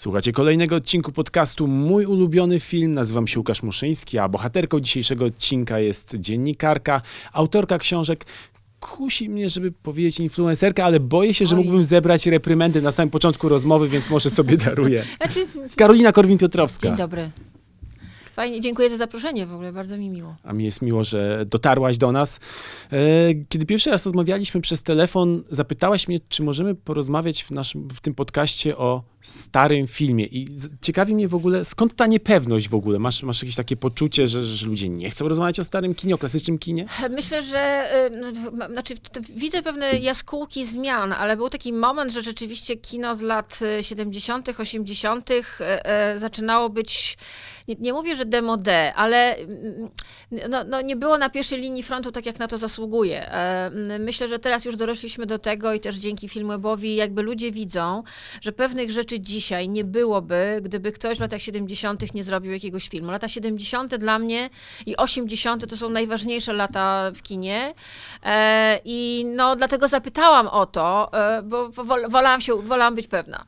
Słuchacie kolejnego odcinku podcastu Mój ulubiony film. Nazywam się Łukasz Muszyński, a bohaterką dzisiejszego odcinka jest dziennikarka, autorka książek. Kusi mnie, żeby powiedzieć influencerka, ale boję się, że Oj. mógłbym zebrać reprymendy na samym początku rozmowy, więc może sobie daruję. Znaczy, Karolina Korwin-Piotrowska. dzień dobry. Fajnie, dziękuję za zaproszenie w ogóle, bardzo mi miło. A mi jest miło, że dotarłaś do nas. E, Kiedy pierwszy raz rozmawialiśmy przez telefon, zapytałaś mnie, czy możemy porozmawiać w, naszym, w tym podcaście o starym filmie. I ciekawi mnie w ogóle, skąd ta niepewność w ogóle? Masz, masz jakieś takie poczucie, że, że ludzie nie chcą rozmawiać o starym kinie, o klasycznym kinie? Myślę, że y, znaczy, widzę pewne jaskółki zmian, ale był taki moment, że rzeczywiście kino z lat y, 70., 80. y, y, zaczynało być. Nie, nie mówię, że demode, ale mm, no, no, nie było na pierwszej linii frontu tak, jak na to zasługuje. E, Myślę, że teraz już dorośliśmy do tego i też dzięki Filmwebowi jakby ludzie widzą, że pewnych rzeczy dzisiaj nie byłoby, gdyby ktoś w latach 70. nie zrobił jakiegoś filmu. Lata 70. dla mnie i 80. to są najważniejsze lata w kinie. E, I no dlatego zapytałam o to, e, bo wol- wolałam, się, wolałam być pewna.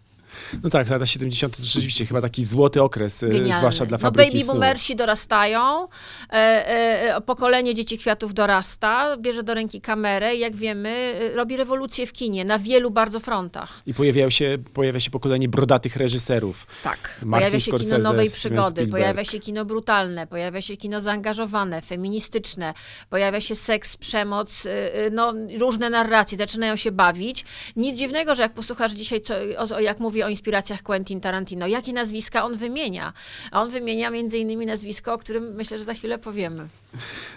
No tak, lata 70. to rzeczywiście chyba taki złoty okres, e, Genialny. zwłaszcza dla no fabryki baby snu. boomersi dorastają, e, e, e, pokolenie dzieci kwiatów dorasta, bierze do ręki kamerę i jak wiemy, e, robi rewolucję w kinie na wielu bardzo frontach. I pojawiają się, pojawia się pokolenie brodatych reżyserów. Tak. Martin pojawia się Scorsese, kino nowej przygody, pojawia się kino brutalne, pojawia się kino zaangażowane, feministyczne, pojawia się seks, przemoc, no, różne narracje, zaczynają się bawić. Nic dziwnego, że jak posłuchasz dzisiaj, co, o, jak mówi o inspiracjach Quentin Tarantino, jakie nazwiska on wymienia. A on wymienia między innymi nazwisko, o którym myślę, że za chwilę powiemy.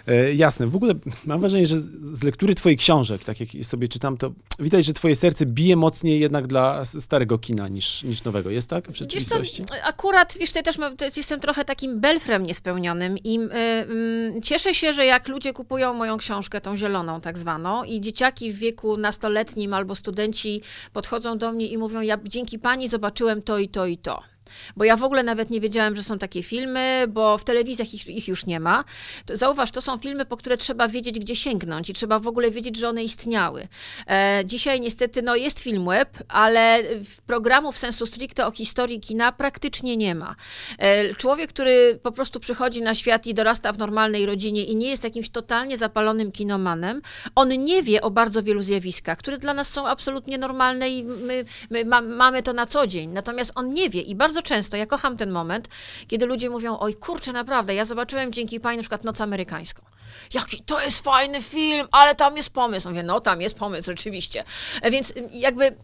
E, jasne. W ogóle mam wrażenie, że z lektury twoich książek, tak jak sobie czytam, to widać, że twoje serce bije mocniej jednak dla starego kina niż, niż nowego. Jest tak w Wiesz co, rzeczywistości? akurat, wiesz, tutaj też mam, jestem trochę takim belfrem niespełnionym i y, y, cieszę się, że jak ludzie kupują moją książkę, tą zieloną tak zwaną i dzieciaki w wieku nastoletnim albo studenci podchodzą do mnie i mówią, ja dzięki pani zobaczyłem to i to i to. Bo ja w ogóle nawet nie wiedziałem, że są takie filmy, bo w telewizjach ich, ich już nie ma. To, zauważ, to są filmy, po które trzeba wiedzieć, gdzie sięgnąć i trzeba w ogóle wiedzieć, że one istniały. E, dzisiaj niestety no, jest film web, ale programów sensu stricte o historii kina praktycznie nie ma. E, człowiek, który po prostu przychodzi na świat i dorasta w normalnej rodzinie i nie jest jakimś totalnie zapalonym kinomanem, on nie wie o bardzo wielu zjawiskach, które dla nas są absolutnie normalne i my, my ma, mamy to na co dzień. Natomiast on nie wie i bardzo często, ja kocham ten moment, kiedy ludzie mówią, oj kurczę, naprawdę, ja zobaczyłem dzięki pani na przykład Noc Amerykańską. Jaki to jest fajny film, ale tam jest pomysł. Mówię, no tam jest pomysł, rzeczywiście. E, Więc y, jakby, y,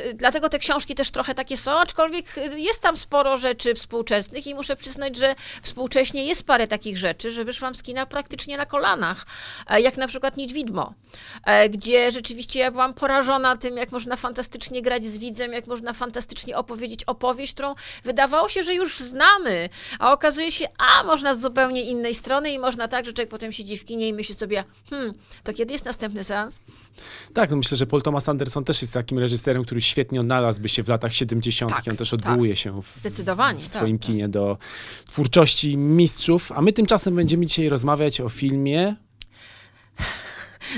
y, dlatego te książki też trochę takie są, aczkolwiek jest tam sporo rzeczy współczesnych i muszę przyznać, że współcześnie jest parę takich rzeczy, że wyszłam z kina praktycznie na kolanach, e, jak na przykład Niedźwidmo, e, gdzie rzeczywiście ja byłam porażona tym, jak można fantastycznie grać z widzem, jak można fantastycznie opowiedzieć opowieść, którą wydawało się, że już znamy, a okazuje się, a można z zupełnie innej strony i można tak, że człowiek potem siedzi w kinie i myśli sobie, hmm, to kiedy jest następny seans? Tak, no myślę, że Paul Thomas Anderson też jest takim reżyserem, który świetnie odnalazłby się w latach 70. Tak, on też tak. odwołuje się w, w tak, swoim tak. kinie do twórczości mistrzów. A my tymczasem będziemy dzisiaj rozmawiać o filmie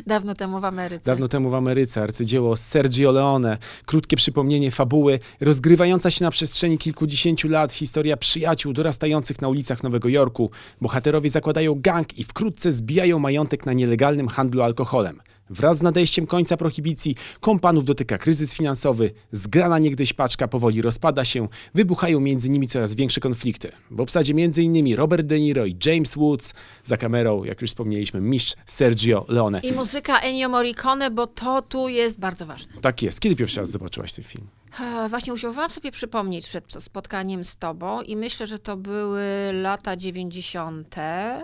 Dawno temu w Ameryce. Dawno temu w Ameryce, arcydzieło Sergio Leone, krótkie przypomnienie fabuły, rozgrywająca się na przestrzeni kilkudziesięciu lat historia przyjaciół dorastających na ulicach Nowego Jorku. Bohaterowie zakładają gang i wkrótce zbijają majątek na nielegalnym handlu alkoholem. Wraz z nadejściem końca prohibicji kompanów dotyka kryzys finansowy, zgrana niegdyś paczka powoli rozpada się, wybuchają między nimi coraz większe konflikty. W obsadzie m.in. Robert De Niro i James Woods, za kamerą, jak już wspomnieliśmy, mistrz Sergio Leone. I muzyka Ennio Morricone, bo to tu jest bardzo ważne. Tak jest. Kiedy pierwszy raz zobaczyłaś ten film? Właśnie usiłowałam sobie przypomnieć przed spotkaniem z tobą i myślę, że to były lata 90. E,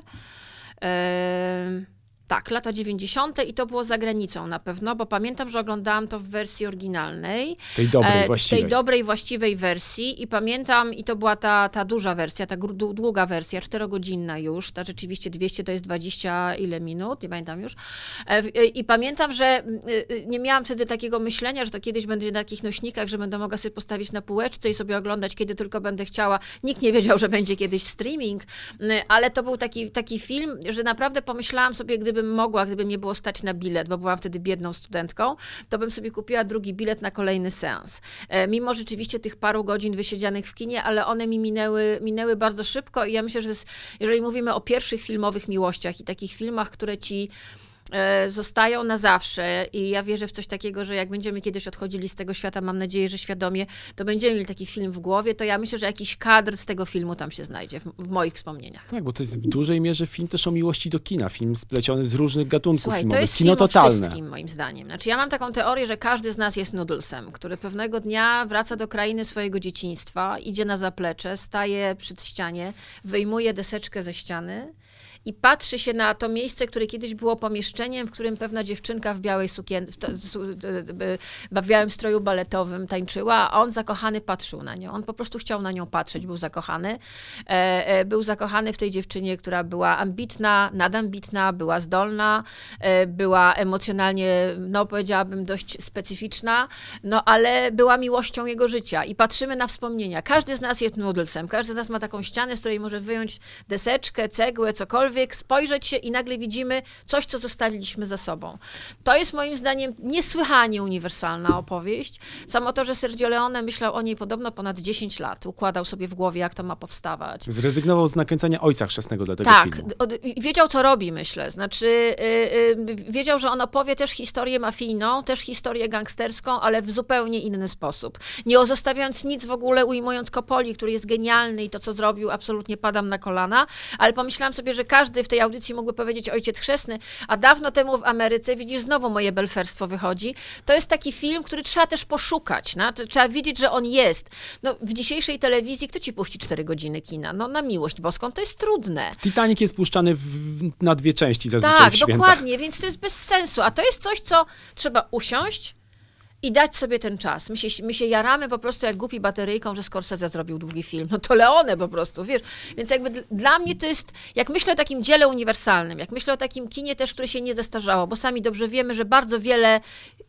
tak, lata 90. i to było za granicą na pewno, bo pamiętam, że oglądałam to w wersji oryginalnej. Tej dobrej, E, właściwej. Tej dobrej, właściwej wersji i pamiętam, i to była ta, ta duża wersja, ta długa wersja, czterogodzinna już, ta rzeczywiście 200 to jest 20 ile minut, nie pamiętam już. E, e, I pamiętam, że nie miałam wtedy takiego myślenia, że to kiedyś będzie na takich nośnikach, że będę mogła sobie postawić na półeczce i sobie oglądać, kiedy tylko będę chciała. Nikt nie wiedział, że będzie kiedyś streaming, ale to był taki, taki film, że naprawdę pomyślałam sobie, gdyby gdybym mogła, gdyby mnie było stać na bilet, bo byłam wtedy biedną studentką, to bym sobie kupiła drugi bilet na kolejny seans. E, mimo rzeczywiście tych paru godzin wysiedzianych w kinie, ale one mi minęły, minęły bardzo szybko i ja myślę, że jeżeli mówimy o pierwszych filmowych miłościach i takich filmach, które ci zostają na zawsze i ja wierzę w coś takiego, że jak będziemy kiedyś odchodzili z tego świata, mam nadzieję, że świadomie, to będziemy mieli taki film w głowie, to ja myślę, że jakiś kadr z tego filmu tam się znajdzie, w, w moich wspomnieniach. Tak, bo to jest w dużej mierze film też o miłości do kina, film spleciony z różnych gatunków Słuchaj, to filmowych, jest kino film totalne. wszystkim, moim zdaniem. Znaczy, ja mam taką teorię, że każdy z nas jest nudlesem, który pewnego dnia wraca do krainy swojego dzieciństwa, idzie na zaplecze, staje przy ścianie, wyjmuje deseczkę ze ściany i patrzy się na to miejsce, które kiedyś było pomieszczeniem, w którym pewna dziewczynka w białej sukience, w, białym stroju baletowym tańczyła, a on zakochany patrzył na nią. On po prostu chciał na nią patrzeć, był zakochany. E, e, Był zakochany w tej dziewczynie, która była ambitna, nadambitna, była zdolna, e, była emocjonalnie, no powiedziałabym, dość specyficzna, no ale była miłością jego życia. I patrzymy na wspomnienia. Każdy z nas jest nudlesem, każdy z nas ma taką ścianę, z której może wyjąć deseczkę, cegłę, cokolwiek, spojrzeć się i nagle widzimy coś, co zostawiliśmy za sobą. To jest moim zdaniem niesłychanie uniwersalna opowieść. Samo to, że Sergio Leone myślał o niej podobno ponad 10 lat, układał sobie w głowie, jak to ma powstawać. Zrezygnował z nakręcania Ojca Chrzestnego dla tego Tak, filmu. i wiedział, co robi, myślę. Znaczy, y, y, wiedział, że on opowie też historię mafijną, też historię gangsterską, ale w zupełnie inny sposób. Nie zostawiając nic w ogóle, ujmując Kopoli, który jest genialny i to, co zrobił, absolutnie padam na kolana, ale pomyślałam sobie, że każdy w tej audycji mógłby powiedzieć Ojciec Chrzestny, a dawno temu w Ameryce, widzisz, znowu moje belferstwo wychodzi, to jest taki film, który trzeba też poszukać? To trzeba wiedzieć, że on jest. No, w dzisiejszej telewizji kto ci puści 4 godziny kina? No na miłość boską to jest trudne. Titanic jest puszczany w, na dwie części zazwyczaj Tak, dokładnie, więc to jest bez sensu. A to jest coś, co trzeba usiąść i dać sobie ten czas. My się, my się jaramy po prostu jak głupi bateryjką, że Scorsese zrobił długi film. No to Leone po prostu, wiesz. Więc jakby dl- dla mnie to jest, jak myślę o takim dziele uniwersalnym, jak myślę o takim kinie też, które się nie zestarzało, bo sami dobrze wiemy, że bardzo wiele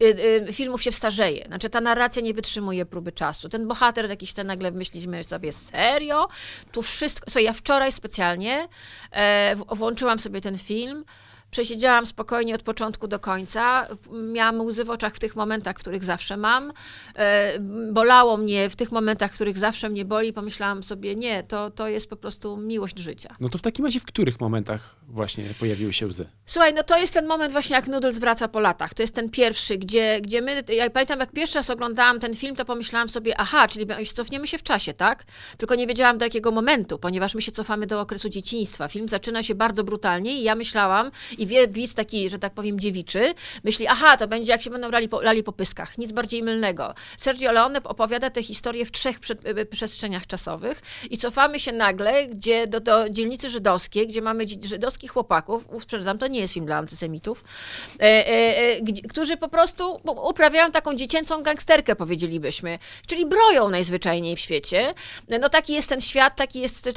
y, y, filmów się starzeje. Znaczy ta narracja nie wytrzymuje próby czasu. Ten bohater jakiś ten nagle myślimy sobie, serio? Tu wszystko... Słuchaj, ja wczoraj specjalnie e, włączyłam sobie ten film, Przesiedziałam spokojnie od początku do końca. Miałam łzy w oczach w tych momentach, których zawsze mam. E, Bolało mnie w tych momentach, których zawsze mnie boli. Pomyślałam sobie, nie, to, to jest po prostu miłość życia. No to w takim razie w których momentach właśnie pojawiły się łzy? Słuchaj, no to jest ten moment właśnie, jak Noodles wraca po latach. To jest ten pierwszy, gdzie, gdzie my, ja pamiętam, jak pierwszy raz oglądałam ten film, to pomyślałam sobie, aha, czyli cofniemy się w czasie, tak? Tylko nie wiedziałam do jakiego momentu, ponieważ my się cofamy do okresu dzieciństwa. Film zaczyna się bardzo brutalnie i ja myślałam, i wie, widz taki, że tak powiem, dziewiczy, myśli, aha, to będzie jak się będą lali po, lali po pyskach. Nic bardziej mylnego. Sergio Leone opowiada tę historię w trzech prze, y, przestrzeniach czasowych i cofamy się nagle, gdzie do, do dzielnicy żydowskiej, gdzie mamy dzi- żydowskich chłopaków, uprzedzam, to nie jest film dla antysemitów, e, e, e, którzy po prostu uprawiają taką dziecięcą gangsterkę, powiedzielibyśmy, czyli broją najzwyczajniej w świecie. No taki jest ten świat, taki jest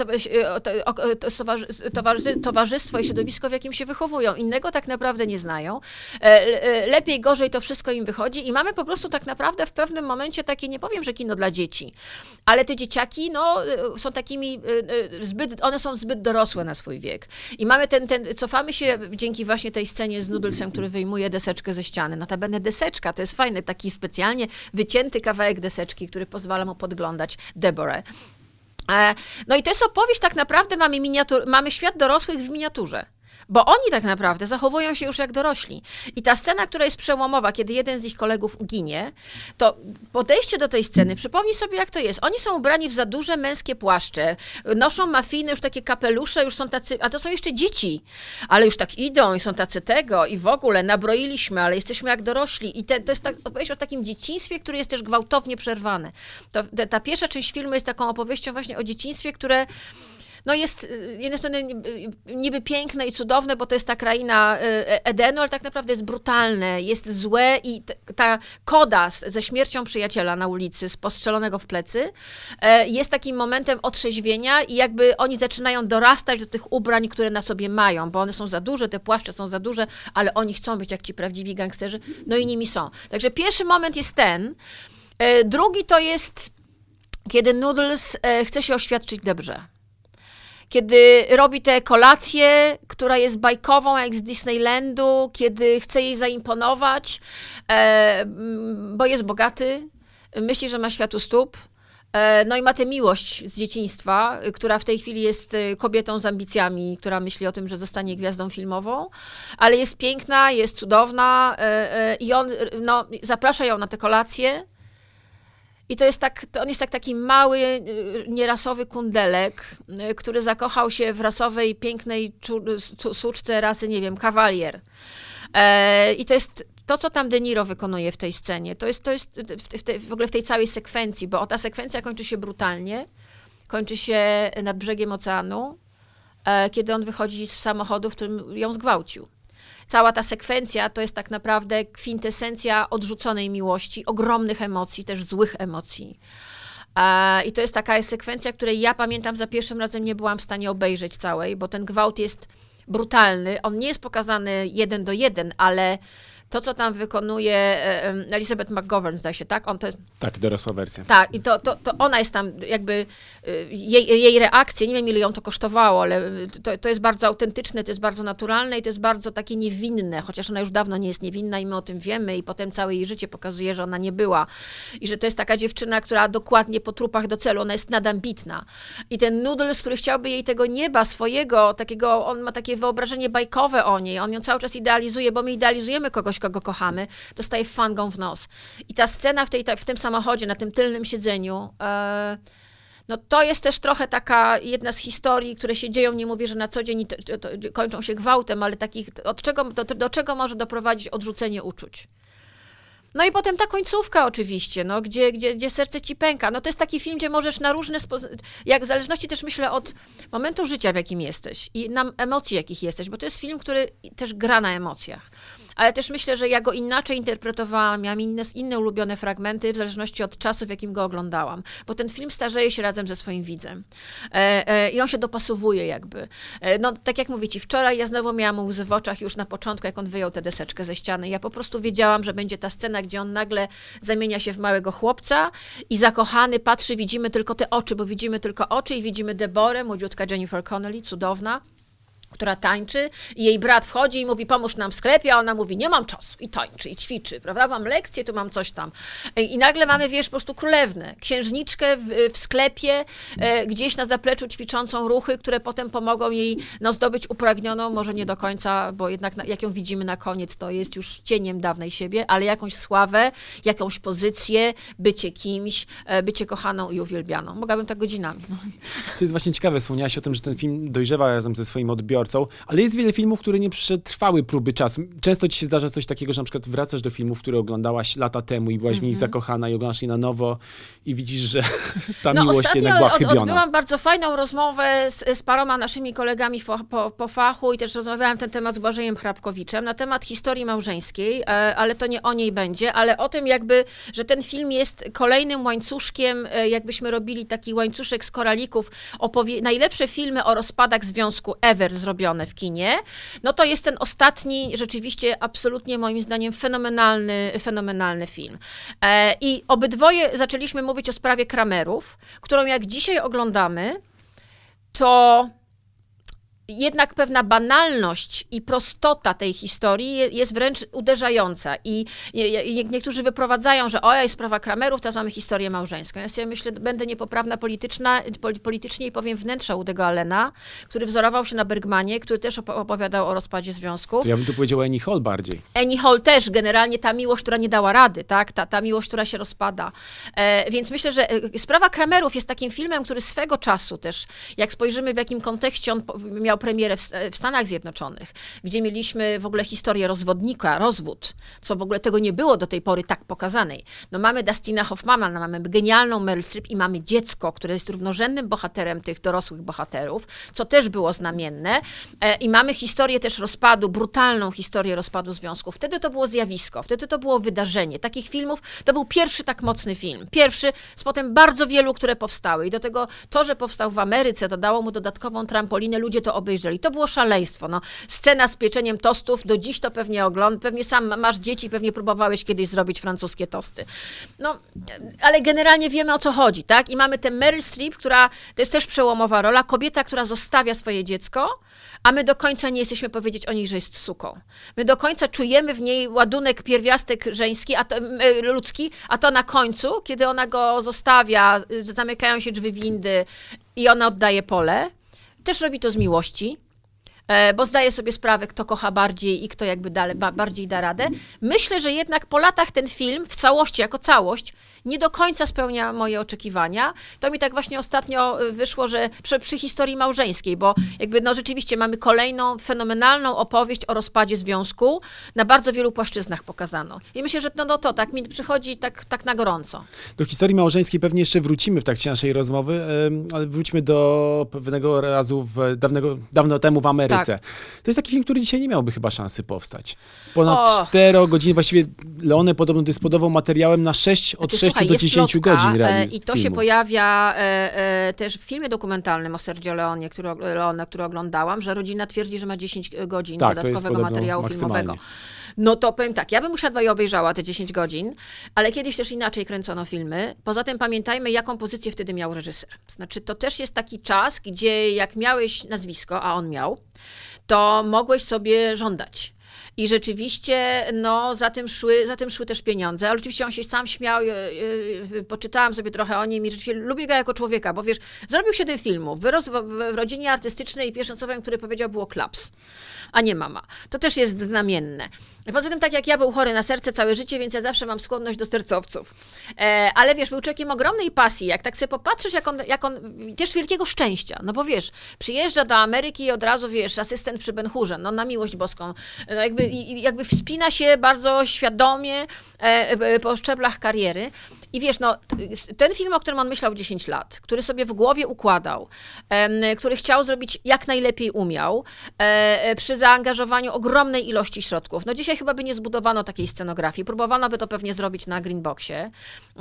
towarzy- towarzystwo i środowisko, w jakim się wychowują. Innego tak naprawdę nie znają. E, e, Lepiej, gorzej to wszystko im wychodzi i mamy po prostu tak naprawdę w pewnym momencie takie, nie powiem, że kino dla dzieci, ale te dzieciaki, no, e, są takimi e, e, zbyt, one są zbyt dorosłe na swój wiek. I mamy ten, ten, cofamy się dzięki właśnie tej scenie z Noodlesem, który wyjmuje deseczkę ze ściany. Notabene deseczka, to jest fajny, taki specjalnie wycięty kawałek deseczki, który pozwala mu podglądać Deborah. E, No i to jest opowieść, tak naprawdę mamy, miniatur, mamy świat dorosłych w miniaturze. Bo oni tak naprawdę zachowują się już jak dorośli. I ta scena, która jest przełomowa, kiedy jeden z ich kolegów ginie, to podejście do tej sceny, przypomnij sobie, jak to jest. Oni są ubrani w za duże męskie płaszcze, noszą mafijne już takie kapelusze, już są tacy, a to są jeszcze dzieci, ale już tak idą i są tacy tego i w ogóle nabroiliśmy, ale jesteśmy jak dorośli. I te, to jest tak, opowieść o takim dzieciństwie, które jest też gwałtownie przerwane. To, ta, ta pierwsza część filmu jest taką opowieścią właśnie o dzieciństwie, które no jest y, jednej strony niby- niby piękne i cudowne, bo to jest ta kraina y, Edenu, ale tak naprawdę jest brutalne, jest złe i ta koda ze śmiercią przyjaciela na ulicy, z postrzelonego w plecy, e, jest takim momentem otrzeźwienia i jakby oni zaczynają dorastać do tych ubrań, które na sobie mają, bo one są za duże, te płaszcze są za duże, ale oni chcą być jak ci prawdziwi gangsterzy, no i nimi są. Także pierwszy moment jest ten. E, Drugi to jest, kiedy Noodles e, chce się oświadczyć dobrze kiedy robi tę kolację, która jest bajkową jak z Disneylandu, kiedy chce jej zaimponować, e, bo jest bogaty, myśli, że ma światu stóp. E, No i ma tę miłość z dzieciństwa, która w tej chwili jest y, kobietą z ambicjami, która myśli o tym, że zostanie gwiazdą filmową, ale jest piękna, jest cudowna e, e, i on no, zaprasza ją na tę kolację. I to jest tak, to on jest tak taki mały, y, nierasowy kundelek, y, który zakochał się w rasowej, pięknej suczce rasy, nie wiem, kawalier. E, I to jest to, co tam De Niro wykonuje w tej scenie. To jest, to jest w, w, te, w ogóle w tej całej sekwencji, bo ta sekwencja kończy się brutalnie. Kończy się nad brzegiem oceanu, e, kiedy on wychodzi z samochodu, w którym ją zgwałcił. Cała ta sekwencja to jest tak naprawdę kwintesencja odrzuconej miłości, ogromnych emocji, też złych emocji. E, I to jest taka sekwencja, której ja pamiętam za pierwszym razem nie byłam w stanie obejrzeć całej, bo ten gwałt jest brutalny. On nie jest pokazany jeden do jeden, ale to, co tam wykonuje e, Elizabeth McGovern, zdaje się, tak? On to jest Tak, dorosła wersja. tak, i to, to, to ona jest tam jakby, y, jej, jej reakcje, nie wiem ile ją to kosztowało, ale y, to, to jest bardzo autentyczne, to jest bardzo naturalne i to jest bardzo takie niewinne, chociaż ona już dawno nie jest niewinna i my o tym wiemy i potem całe jej życie pokazuje, że ona nie była. I że to jest taka dziewczyna, która dokładnie po trupach do celu, ona jest nadambitna. I ten Noodles, który chciałby jej tego nieba swojego, takiego, on ma takie wyobrażenie bajkowe o niej, on ją cały czas idealizuje, bo my idealizujemy kogoś, kogo kochamy, dostaje fangą w nos. I ta scena w, tej, w tym samochodzie, na tym tylnym siedzeniu, e, no to jest też trochę taka jedna z historii, które się dzieją, nie mówię, że na co dzień to, to kończą się gwałtem, ale takich, od czego, do, do czego może doprowadzić odrzucenie uczuć. No i potem ta końcówka oczywiście, no, gdzie, gdzie, gdzie serce ci pęka. No to jest taki film, gdzie możesz na różne sposoby, jak w zależności też myślę od momentu życia, w jakim jesteś i na emocji, jakich jesteś, bo to jest film, który też gra na emocjach. Ale też myślę, że ja go inaczej interpretowałam, miałam inne, inne ulubione fragmenty w zależności od czasu, w jakim go oglądałam. Bo ten film starzeje się razem ze swoim widzem. E, e, I on się dopasowuje jakby. E, no tak jak mówię ci, wczoraj ja znowu miałam łzy w oczach już na początku, jak on wyjął tę deseczkę ze ściany. Ja po prostu wiedziałam, że będzie ta scena, gdzie on nagle zamienia się w małego chłopca i zakochany patrzy, widzimy tylko te oczy, bo widzimy tylko oczy i widzimy Deborę, młodziutka Jennifer Connelly, cudowna która tańczy i jej brat wchodzi i mówi, pomóż nam w sklepie, a ona mówi, nie mam czasu i tańczy, i ćwiczy, prawda, mam lekcję, tu mam coś tam. I nagle mamy, wiesz, po prostu królewnę, księżniczkę w, w sklepie, e, gdzieś na zapleczu ćwiczącą ruchy, które potem pomogą jej no, zdobyć upragnioną, może nie do końca, bo jednak na, jak ją widzimy na koniec, to jest już cieniem dawnej siebie, ale jakąś sławę, jakąś pozycję, bycie kimś, e, bycie kochaną i uwielbianą. Mogłabym tak godzinami. To jest właśnie ciekawe, wspomniałaś o tym, że ten film dojrzewa razem ze swoim odbiorcą, ale jest wiele filmów, które nie przetrwały próby czasu. Często ci się zdarza coś takiego, że na przykład wracasz do filmów, które oglądałaś lata temu i byłaś w nich Mhm. zakochana i oglądasz je na nowo i widzisz, że ta No, miłość jednak była od, chybiona. odbyłam bardzo fajną rozmowę z, z paroma naszymi kolegami fo, po, po fachu i też rozmawiałam ten temat z Błażejem Hrabkowiczem na temat historii małżeńskiej, e, ale to nie o niej będzie, ale o tym jakby, że ten film jest kolejnym łańcuszkiem, e, jakbyśmy robili taki łańcuszek z koralików, najlepsze filmy o rozpadach związku ever zrobione w kinie, no to jest ten ostatni, rzeczywiście absolutnie moim zdaniem fenomenalny, fenomenalny film. E, I obydwoje zaczęliśmy mówić o sprawie Kramerów, którą jak dzisiaj oglądamy, to jednak pewna banalność i prostota tej historii je- jest wręcz uderzająca. I, niektórzy wyprowadzają, że o, jest sprawa Kramerów, teraz mamy historię małżeńską. Ja sobie myślę, będę niepoprawna polityczna, poli- politycznie i powiem wnętrza Udego Allena, który wzorował się na Bergmanie, który też opo- opowiadał o rozpadzie związków. To ja bym tu powiedział Annie Hall bardziej. Annie Hall też, generalnie ta miłość, która nie dała rady, tak? Ta, ta miłość, która się rozpada. E, więc myślę, że e, Sprawa Kramerów jest takim filmem, który swego czasu też, jak spojrzymy w jakim kontekście on miał premierę w, w Stanach Zjednoczonych, gdzie mieliśmy w ogóle historię rozwodnika, rozwód, co w ogóle tego nie było do tej pory tak pokazanej. No mamy Dustina Hoffmana, no mamy genialną Meryl Streep i mamy dziecko, które jest równorzędnym bohaterem tych dorosłych bohaterów, co też było znamienne. E, I mamy historię też rozpadu, brutalną historię rozpadu związków. Wtedy to było zjawisko, wtedy to było wydarzenie. Takich filmów, to był pierwszy tak mocny film. Pierwszy z potem bardzo wielu, które powstały. I do tego to, że powstał w Ameryce, to dało mu dodatkową trampolinę. Ludzie to obejrzeli obejrzeli. To było szaleństwo. No. Scena z pieczeniem tostów, do dziś to pewnie ogląd, pewnie sam masz dzieci, pewnie próbowałeś kiedyś zrobić francuskie tosty. No, ale generalnie wiemy o co chodzi, tak? I mamy tę Meryl Streep, która, to jest też przełomowa rola, kobieta, która zostawia swoje dziecko, a my do końca nie jesteśmy powiedzieć o niej, że jest suką. My do końca czujemy w niej ładunek pierwiastek żeński, a to, e, ludzki, a to na końcu, kiedy ona go zostawia, zamykają się drzwi windy i ona oddaje pole, też robi to z miłości, e, bo zdaje sobie sprawę, kto kocha bardziej i kto jakby dalej, bardziej da radę. Myślę, że jednak po latach ten film w całości, jako całość, nie do końca spełnia moje oczekiwania. To mi tak właśnie ostatnio y, wyszło, że przy, przy, historii małżeńskiej, bo jakby no rzeczywiście mamy kolejną fenomenalną opowieść o rozpadzie związku na bardzo wielu płaszczyznach pokazano. I myślę, że no, no to tak mi przychodzi tak, tak na gorąco. Do historii małżeńskiej pewnie jeszcze wrócimy w trakcie naszej rozmowy, ale wróćmy do pewnego razu w, dawnego, dawno temu w Ameryce. Tak. To jest taki film, który dzisiaj nie miałby chyba szansy powstać. Ponad 4 godziny, właściwie Leone podobno dysponował materiałem na 6 od 6 Słuchaj, do 10 plotka, godzin e, I to filmu. się pojawia e, e, też w filmie dokumentalnym o Sergio Leone, który, Leone, który oglądałam, że rodzina twierdzi, że ma 10 godzin tak, dodatkowego materiału filmowego. No to powiem tak, ja bym usiadła i obejrzała te 10 godzin, ale kiedyś też inaczej kręcono filmy. Poza tym pamiętajmy, jaką pozycję wtedy miał reżyser. Znaczy, to też jest taki czas, gdzie jak miałeś nazwisko, a on miał, to mogłeś sobie żądać. I rzeczywiście no, za, tym szły, za tym szły też pieniądze. Ale oczywiście on się sam śmiał, yy, poczytałam sobie trochę o nim i rzeczywiście lubię go jako człowieka, bo wiesz, zrobił siedem filmów, wyrósł w, w rodzinie artystycznej i pierwszym słowem, który powiedział było klaps, a nie mama. To też jest znamienne. Poza tym, tak jak ja był chory na serce całe życie, więc ja zawsze mam skłonność do sercowców. E, ale wiesz, był człowiekiem ogromnej pasji. Jak tak sobie popatrzysz, jak on, jak on, też wielkiego szczęścia. No bo wiesz, przyjeżdża do Ameryki i od razu, wiesz, asystent przy Benhurze, no na miłość boską. No jakby, jakby wspina się bardzo świadomie e, po szczeblach kariery. I wiesz, no, ten film, o którym on myślał 10 lat, który sobie w głowie układał, który chciał zrobić jak najlepiej umiał, e, przy zaangażowaniu ogromnej ilości środków. No dzisiaj chyba by nie zbudowano takiej scenografii. Próbowano by to pewnie zrobić na Greenboxie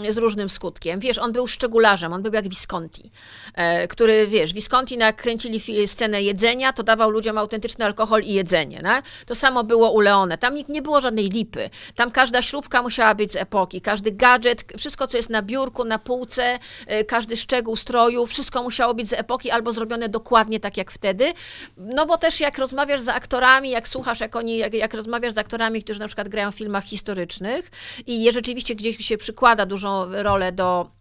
z różnym skutkiem. Wiesz, on był szczegularzem, on był jak Visconti, e, który, wiesz, Visconti nakręcili scenę jedzenia, to dawał ludziom autentyczny alkohol i jedzenie. No? To samo było u Leone. Tam nikt nie było żadnej lipy. Tam każda śrubka musiała być z epoki, każdy gadżet, wszystko, co jest na biurku, na półce, e, każdy szczegół stroju, wszystko musiało być z epoki albo zrobione dokładnie tak jak wtedy. No bo też jak rozmawiasz z aktorami, jak słuchasz, jak oni, jak, jak rozmawiasz z aktorami, którzy na przykład grają w filmach historycznych i je rzeczywiście gdzieś się przykłada dużą rolę do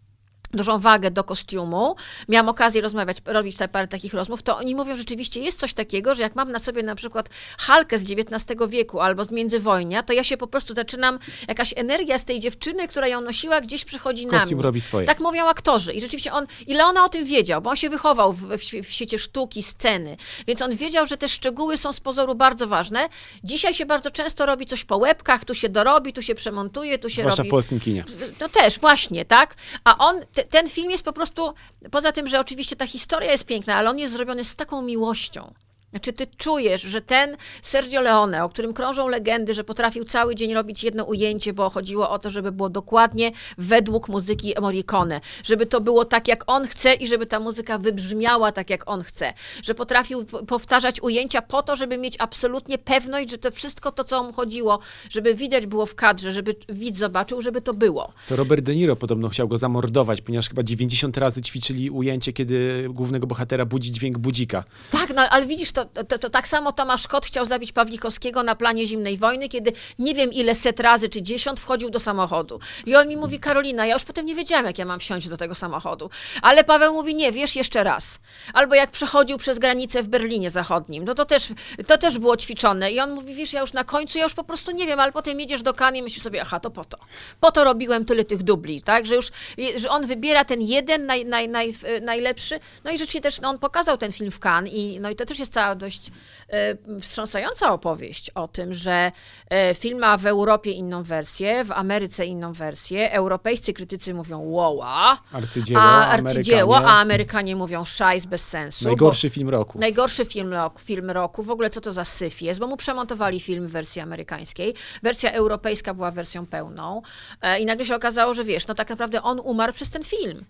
dużą wagę do kostiumu, miałam okazję rozmawiać, robić te parę takich rozmów, to oni mówią, że rzeczywiście jest coś takiego, że jak mam na sobie na przykład halkę z XIX wieku albo z międzywojnia, to ja się po prostu zaczynam, jakaś energia z tej dziewczyny, która ją nosiła, gdzieś przychodzi Kostium na mnie. robi swoje. Tak mówią aktorzy i rzeczywiście on, ile ona o tym wiedział, bo on się wychował w, w, w świecie sztuki, sceny, więc on wiedział, że te szczegóły są z pozoru bardzo ważne. Dzisiaj się bardzo często robi coś po łebkach, tu się dorobi, tu się przemontuje, tu się Zwłaszcza robi... w polskim kinie. No też, właśnie, tak? A on ten film jest po prostu, poza tym, że oczywiście ta historia jest piękna, ale on jest zrobiony z taką miłością. Znaczy, ty czujesz, że ten Sergio Leone, o którym krążą legendy, że potrafił cały dzień robić jedno ujęcie, bo chodziło o to, żeby było dokładnie według muzyki Morricone, żeby to było tak, jak on chce i żeby ta muzyka wybrzmiała tak, jak on chce, że potrafił powtarzać ujęcia po to, żeby mieć absolutnie pewność, że to wszystko to, co mu chodziło, żeby widać było w kadrze, żeby widz zobaczył, żeby to było. To Robert De Niro podobno chciał go zamordować, ponieważ chyba 90 razy ćwiczyli ujęcie, kiedy głównego bohatera budzi dźwięk budzika. Tak, no ale widzisz, to, to, to, tak samo Tomasz Kot chciał zabić Pawlikowskiego na planie zimnej wojny, kiedy nie wiem ile set razy czy dziesiąt wchodził do samochodu. I on mi mówi, Karolina, ja już potem nie wiedziałam, jak ja mam wsiąść do tego samochodu. Ale Paweł mówi, nie, wiesz jeszcze raz. Albo jak przechodził przez granicę w Berlinie Zachodnim, no to też, to też było ćwiczone. I on mówi, wiesz, ja już na końcu, ja już po prostu nie wiem, ale potem jedziesz do Kan i myślisz sobie, aha, to po to. Po to robiłem tyle tych dubli, tak? Że już, że on wybiera ten jeden naj, naj, naj, najlepszy. No i rzeczywiście też no, on pokazał ten film w Cannes i, no i to też jest cała dość e, wstrząsająca opowieść o tym, że e, film ma w Europie inną wersję, w Ameryce inną wersję. Europejscy krytycy mówią woła, arcydzieło, a, arcydzieło, Amerykanie. a Amerykanie mówią szajs bez sensu. Najgorszy film roku. Najgorszy film roku, film roku. W ogóle co to za syf jest, bo mu przemontowali film w wersji amerykańskiej. Wersja europejska była wersją pełną e, i nagle się okazało, że wiesz, no tak naprawdę on umarł przez ten film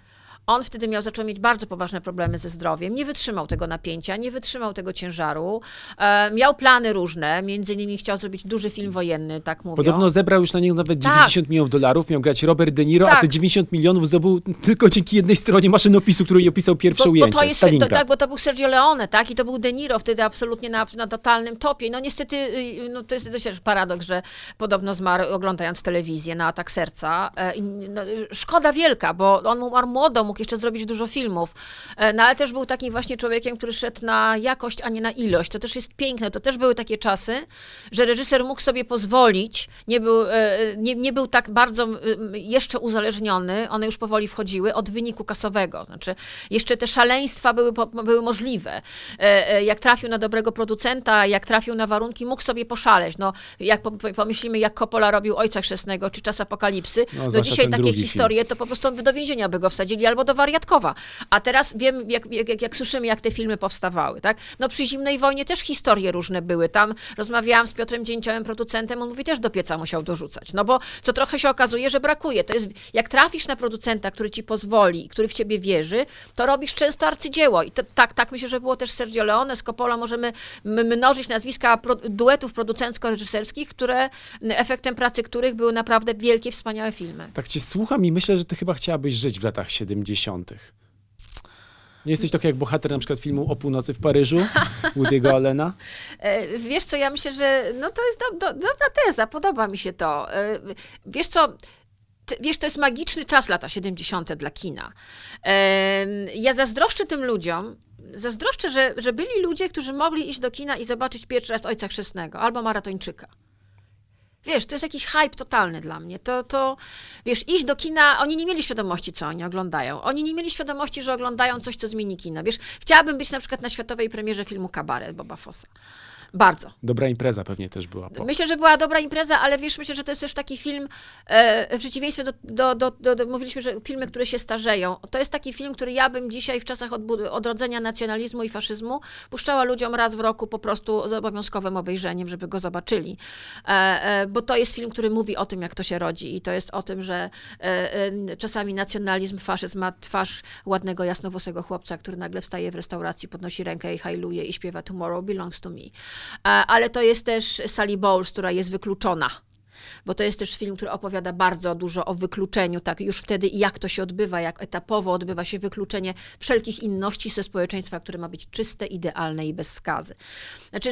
On wtedy miał, zaczął mieć bardzo poważne problemy ze zdrowiem, nie wytrzymał tego napięcia, nie wytrzymał tego ciężaru. E, miał plany różne, między innymi chciał zrobić duży film wojenny, tak mówią. Podobno zebrał już na niego nawet Tak. 90 milionów dolarów, miał grać Robert De Niro, a Tak. te 90 milionów zdobył tylko dzięki jednej stronie maszynopisu, której opisał pierwsze Bo, bo ujęcie. to jest, to, tak, bo to był Sergio Leone, tak? I to był De Niro wtedy absolutnie na, na totalnym topie. No niestety, y, no, to jest też paradoks, że podobno zmarł oglądając telewizję na atak serca. E, no, szkoda wielka, bo on umarł młodo, mógł jeszcze zrobić dużo filmów. E, no ale też był takim właśnie człowiekiem, który szedł na jakość, a nie na ilość. To też jest piękne. To też były takie czasy, że reżyser mógł sobie pozwolić, nie był, e, nie, nie był tak bardzo jeszcze uzależniony, one już powoli wchodziły, od wyniku kasowego. Znaczy, jeszcze te szaleństwa były, były możliwe. E, Jak trafił na dobrego producenta, jak trafił na warunki, mógł sobie poszaleć. No, jak po- po- pomyślimy, jak Coppola robił Ojca Chrzestnego, czy Czas Apokalipsy, No, zwłaszcza dzisiaj takie historie, to po prostu do więzienia by go wsadzili, albo do wariatkowa. A teraz wiem, jak, jak, jak, słyszymy, jak te filmy powstawały, tak? No przy Zimnej Wojnie też historie różne były. Tam rozmawiałam z Piotrem Dzięciołem, producentem, on mówi, też do pieca musiał dorzucać. No bo co trochę się okazuje, że brakuje. To jest, jak trafisz na producenta, który ci pozwoli, który w ciebie wierzy, to robisz często arcydzieło. I to, tak, tak myślę, że było też Sergio Leone, z Coppola. Możemy mnożyć nazwiska pro, duetów producencko-reżyserskich, które, efektem pracy których były naprawdę wielkie, wspaniałe filmy. Tak cię słucham i myślę, że ty chyba chciałabyś żyć w latach 70. Nie jesteś trochę jak bohater na przykład filmu O północy w Paryżu, Woody'ego Allena? E, Wiesz co, ja myślę, że no to jest do, do, dobra teza, podoba mi się to. E, Wiesz co, wiesz, to jest magiczny czas lata 70. dla kina. Em, Ja zazdroszczę tym ludziom, zazdroszczę, że, że byli ludzie, którzy mogli iść do kina i zobaczyć pierwszy raz Ojca Chrzestnego albo Maratończyka. Wiesz, to jest jakiś hype totalny dla mnie. To, to, wiesz, iść do kina, oni nie mieli świadomości, co oni oglądają. Oni nie mieli świadomości, że oglądają coś, co zmieni kino. Wiesz, chciałabym być na przykład na światowej premierze filmu Kabaret Boba Fossa. Bardzo. Dobra impreza pewnie też była. Po. Myślę, że była dobra impreza, ale wiesz, myślę, że to jest też taki film, e, w przeciwieństwie do, do, do, do, do, mówiliśmy, że filmy, które się starzeją, to jest taki film, który ja bym dzisiaj w czasach odrodzenia nacjonalizmu i faszyzmu puszczała ludziom raz w roku po prostu z obowiązkowym obejrzeniem, żeby go zobaczyli. E, e, bo to jest film, który mówi o tym, jak to się rodzi i to jest o tym, że e, e, czasami nacjonalizm, faszyzm ma twarz ładnego, jasnowłosego chłopca, który nagle wstaje w restauracji, podnosi rękę i hajluje i śpiewa Tomorrow belongs to me. E, Ale to jest też Sally Bowles, która jest wykluczona. Bo to jest też film, który opowiada bardzo dużo o wykluczeniu, tak już wtedy jak to się odbywa, jak etapowo odbywa się wykluczenie wszelkich inności ze społeczeństwa, które ma być czyste, idealne i bez skazy. Znaczy,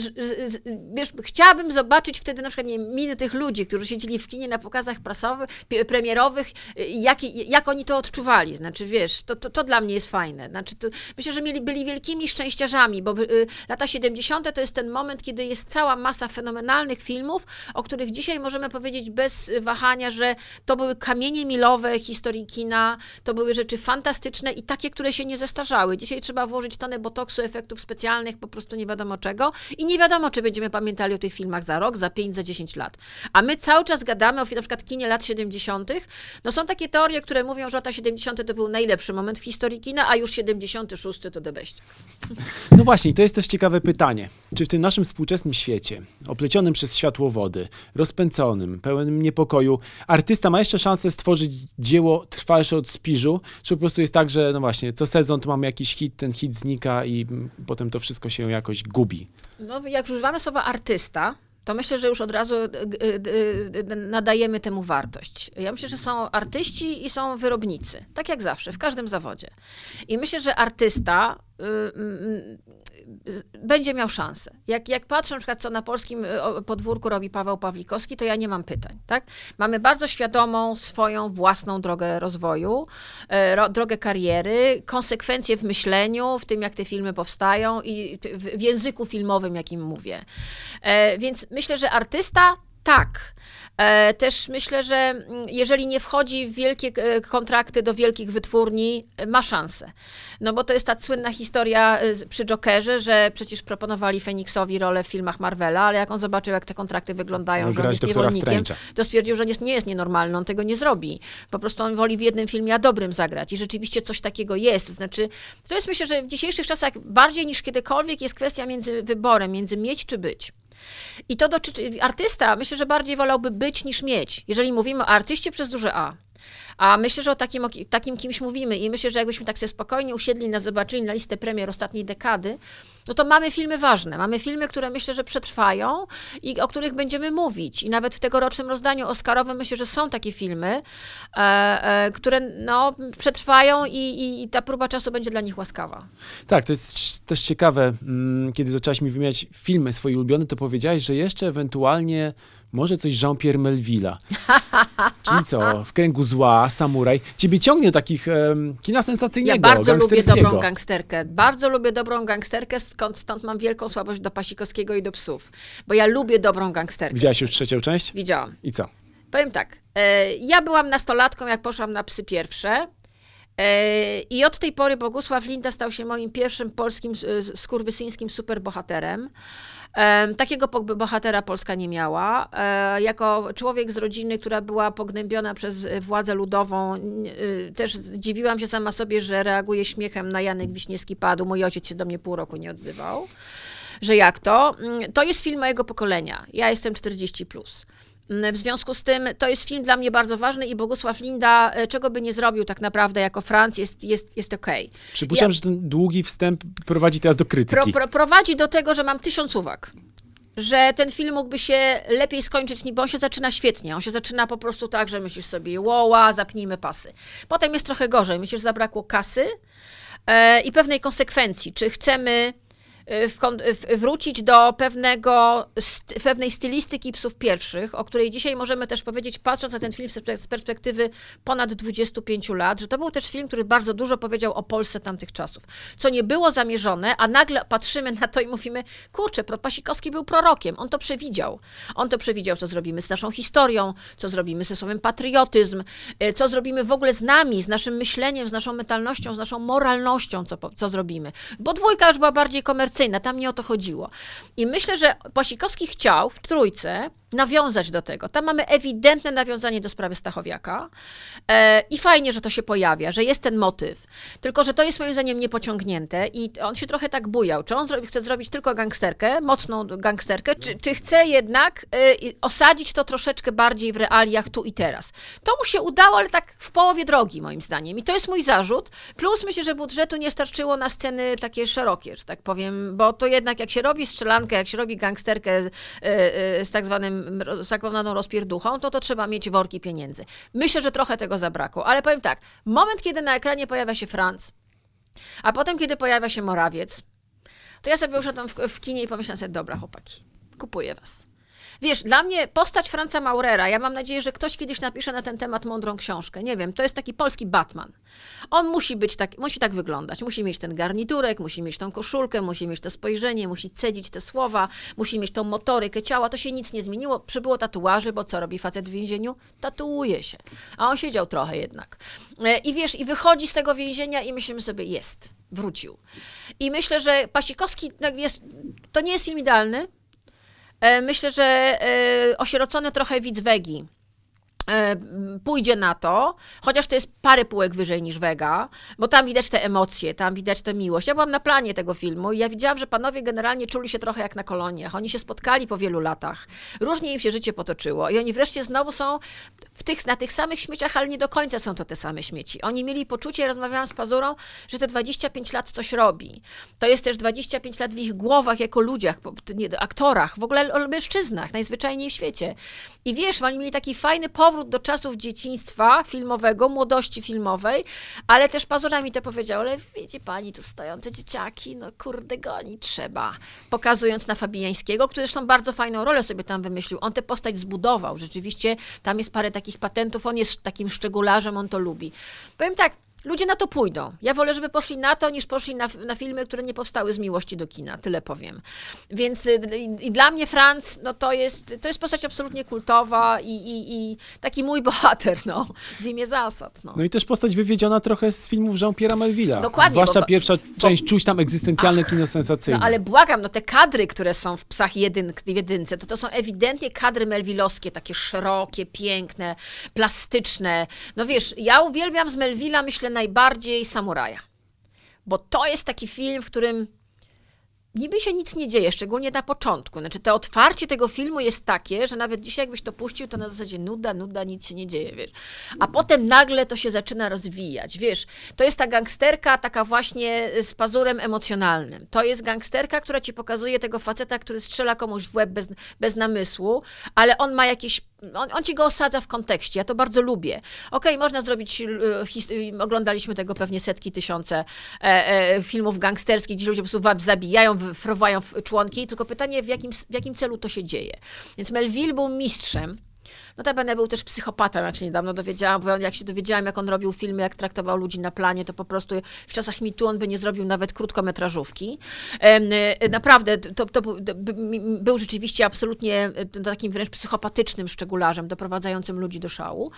wiesz, chciałabym zobaczyć wtedy na przykład nie, miny tych ludzi, którzy siedzieli w kinie na pokazach prasowych, premierowych, jak, jak oni to odczuwali. Znaczy, wiesz, to, to, to dla mnie jest fajne. Znaczy, to, myślę, że mieli, byli wielkimi szczęściarzami, bo y, lata 70. to jest ten moment, kiedy jest cała masa fenomenalnych filmów, o których dzisiaj możemy powiedzieć bez wahania, że to były kamienie milowe historii kina, to były rzeczy fantastyczne i takie, które się nie zestarzały. Dzisiaj trzeba włożyć tonę botoksu, efektów specjalnych, po prostu nie wiadomo czego i nie wiadomo, czy będziemy pamiętali o tych filmach za rok, za 5, za 10 lat. A my cały czas gadamy o na przykład kinie lat 70. No są takie teorie, które mówią, że lata 70. to był najlepszy moment w historii kina, a już 76 to best. No właśnie, to jest też ciekawe pytanie. Czy w tym naszym współczesnym świecie, oplecionym przez światłowody, rozpęconym, pełnym niepokoju, artysta ma jeszcze szansę stworzyć dzieło trwalsze od spiżu? Czy po prostu jest tak, że no właśnie, co sezon to mamy jakiś hit, ten hit znika i mm, potem to wszystko się jakoś gubi? No, jak używamy słowa artysta, to myślę, że już od razu y, y, y, nadajemy temu wartość. Ja myślę, że są artyści i są wyrobnicy. Tak jak zawsze, w każdym zawodzie. I myślę, że artysta y, będzie miał szansę. Jak, jak patrzę na przykład, co na polskim y, podwórku robi Paweł Pawlikowski, to ja nie mam pytań. Tak? Mamy bardzo świadomą swoją własną drogę rozwoju, e, ro, drogę kariery, konsekwencje w myśleniu, w tym jak te filmy powstają i w, w języku filmowym, jakim mówię. E, Więc myślę, że artysta tak. E, Też myślę, że mm, jeżeli nie wchodzi w wielkie e, kontrakty do wielkich wytwórni, e, ma szansę. No bo to jest ta słynna historia przy Jokerze, że przecież proponowali Feniksowi rolę w filmach Marvela, ale jak on zobaczył, jak te kontrakty wyglądają, Miał że on jest niewolnikiem, to stwierdził, że nie, nie jest nienormalny, on tego nie zrobi. Po prostu on woli w jednym filmie, a dobrym zagrać. I rzeczywiście coś takiego jest. Znaczy, to jest myślę, że w dzisiejszych czasach bardziej niż kiedykolwiek jest kwestia między wyborem, między mieć czy być. I to dotyczy, artysta myślę, że bardziej wolałby być niż mieć, jeżeli mówimy o artyście przez duże A. A myślę, że o takim, o takim kimś mówimy i myślę, że jakbyśmy tak sobie spokojnie usiedli na zobaczyli na listę premier ostatniej dekady, no to mamy filmy ważne. Mamy filmy, które myślę, że przetrwają i o których będziemy mówić. I nawet w tegorocznym rozdaniu Oscarowym myślę, że są takie filmy, e, e, które no, przetrwają i, i, i ta próba czasu będzie dla nich łaskawa. Tak, to jest też ciekawe, mm, kiedy zaczęłaś mi wymieniać filmy swoje ulubione, to powiedziałaś, że jeszcze ewentualnie może coś Jean-Pierre Melville'a. Czyli co, w kręgu zła, samuraj. Ciebie ciągnie takich um, kina sensacyjnego, Ja bardzo lubię dobrą gangsterkę. Bardzo lubię dobrą gangsterkę, skąd, stąd mam wielką słabość do Pasikowskiego i do psów. Bo ja lubię dobrą gangsterkę. Widziałaś już trzecią część? Widziałam. I co? Powiem tak, e, ja byłam nastolatką, jak poszłam na psy pierwsze. E, I od tej pory Bogusław Linda stał się moim pierwszym polskim skurwysyńskim superbohaterem. Takiego bohatera Polska nie miała. E, jako człowiek z rodziny, która była pognębiona przez władzę ludową, y, też zdziwiłam się sama sobie, że reaguje śmiechem na Janek Wiśniewski padł. Mój ojciec się do mnie pół roku nie odzywał. Że jak to? Mm, to jest film mojego pokolenia. Ja jestem 40. Plus. Mm, w związku z tym to jest film dla mnie bardzo ważny i Bogusław Linda, e, czego by nie zrobił tak naprawdę jako Franc, jest, jest, jest okej. Okay. Przypuszczam, ja, że ten długi wstęp prowadzi teraz do krytyki. Pro, pro, prowadzi do tego, że mam tysiąc uwag że ten film mógłby się lepiej skończyć, bo on się zaczyna świetnie. On się zaczyna po prostu tak, że myślisz sobie, łoła, zapnijmy pasy. Potem jest trochę gorzej. Myślisz, że zabrakło kasy e, i pewnej konsekwencji. Czy chcemy w, wrócić do pewnego, pewnej stylistyki psów pierwszych, o której dzisiaj możemy też powiedzieć, patrząc na ten film z perspektywy ponad 25 lat, że to był też film, który bardzo dużo powiedział o Polsce tamtych czasów. Co nie było zamierzone, a nagle patrzymy na to i mówimy, kurczę, Pasikowski był prorokiem, on to przewidział. On to przewidział, co zrobimy z naszą historią, co zrobimy ze słowem patriotyzm, y, co zrobimy w ogóle z nami, z naszym myśleniem, z naszą mentalnością, z naszą moralnością, co, co zrobimy. Bo dwójka już była bardziej komercyjna, komercyjna, tam nie o to chodziło. I myślę, że Pasikowski chciał w trójce nawiązać do tego. Tam mamy ewidentne nawiązanie do sprawy Stachowiaka e, i fajnie, że to się pojawia, że jest ten motyw. Tylko, że to jest moim zdaniem niepociągnięte i on się trochę tak bujał. Czy on chce zrobić tylko gangsterkę, mocną gangsterkę, czy, czy chce jednak e, osadzić to troszeczkę bardziej w realiach tu i teraz. To mu się udało, ale tak w połowie drogi moim zdaniem. I to jest mój zarzut. Plus myślę, że budżetu nie starczyło na sceny takie szerokie, że tak powiem, bo to jednak jak się robi strzelankę, jak się robi gangsterkę e, e, z tak zwanym zakonaną rozpierduchą, to to trzeba mieć worki pieniędzy. Myślę, że trochę tego zabrakło, ale powiem tak, moment, kiedy na ekranie pojawia się Franc, a potem, kiedy pojawia się Morawiec, to ja sobie usiadłam w, w kinie i pomyślałam sobie, dobra chłopaki, kupuję was. Wiesz, dla mnie postać Franca Maurera, ja mam nadzieję, że ktoś kiedyś napisze na ten temat mądrą książkę. Nie wiem, to jest taki polski Batman. On musi być tak, musi tak wyglądać. Musi mieć ten garniturek, musi mieć tą koszulkę, musi mieć to spojrzenie, musi cedzić te słowa, musi mieć tą motorykę ciała. To się nic nie zmieniło. Przybyło tatuaży, bo co robi facet w więzieniu? Tatuuje się. A on siedział trochę jednak. E, I wiesz, i wychodzi z tego więzienia i myślimy sobie, jest, wrócił. I myślę, że Pasikowski jest, to nie jest film idealny, myślę, że e, osierocony trochę widz Wegi. e, pójdzie na to, chociaż to jest parę półek wyżej niż Vega, bo tam widać te emocje, tam widać tę miłość. Ja byłam na planie tego filmu i ja widziałam, że panowie generalnie czuli się trochę jak na koloniach. Oni się spotkali po wielu latach. Różnie im się życie potoczyło i oni wreszcie znowu są w tych, na tych samych śmieciach, ale nie do końca są to te same śmieci. Oni mieli poczucie, rozmawiałam z Pazurą, że te 25 lat coś robi. To jest też 25 lat w ich głowach jako ludziach, nie, aktorach, w ogóle mężczyznach, najzwyczajniej w świecie. I wiesz, oni mieli taki fajny powrót do czasów dzieciństwa filmowego, młodości filmowej, ale też Pazura mi to powiedział, ale widzi pani, tu stoją te dzieciaki, no kurde, goni trzeba. Pokazując na Fabijańskiego, który zresztą bardzo fajną rolę sobie tam wymyślił. On tę postać zbudował, rzeczywiście tam jest parę takich patentów, on jest takim szczegularzem, on to lubi. Powiem tak, ludzie na to pójdą. Ja wolę, żeby poszli na to, niż poszli na, na filmy, które nie powstały z miłości do kina, tyle powiem. Więc y, i, i dla mnie Franz, no to jest, to jest postać absolutnie kultowa i, i, i taki mój bohater, no, w imię zasad. No. no i też postać wywiedziona trochę z filmów Jean-Pierre'a Melville'a. Dokładnie. Zwłaszcza bo, pierwsza bo, część, czuć tam egzystencjalne ach, kino sensacyjne. No ale błagam, no te kadry, które są w Psach jedyn, jedynce, to to są ewidentnie kadry melvillowskie, takie szerokie, piękne, plastyczne. No wiesz, ja uwielbiam z Melville'a, myślę, najbardziej Samuraja. Bo to jest taki film, w którym niby się nic nie dzieje, szczególnie na początku. Znaczy, to otwarcie tego filmu jest takie, że nawet dzisiaj jakbyś to puścił, to na zasadzie nuda, nuda, nic się nie dzieje, wiesz. A potem nagle to się zaczyna rozwijać, wiesz. To jest ta gangsterka taka właśnie z pazurem emocjonalnym. To jest gangsterka, która ci pokazuje tego faceta, który strzela komuś w łeb bez, bez namysłu, ale on ma jakieś on, on, ci go osadza w kontekście, ja to bardzo lubię. Okej, okay, można zrobić, e, oglądaliśmy tego pewnie setki, tysiące e, e, filmów gangsterskich, gdzie ludzie po prostu zabijają, fruwają członki, tylko pytanie, w jakim, w jakim celu to się dzieje. Więc Melville był mistrzem Notabene był też psychopatą, jak się niedawno dowiedziałam, bo jak się dowiedziałam, jak on robił filmy, jak traktował ludzi na planie, to po prostu w czasach mitu on by nie zrobił nawet krótkometrażówki. E, naprawdę, to, to był rzeczywiście absolutnie e, takim wręcz psychopatycznym szczegularzem, doprowadzającym ludzi do szału.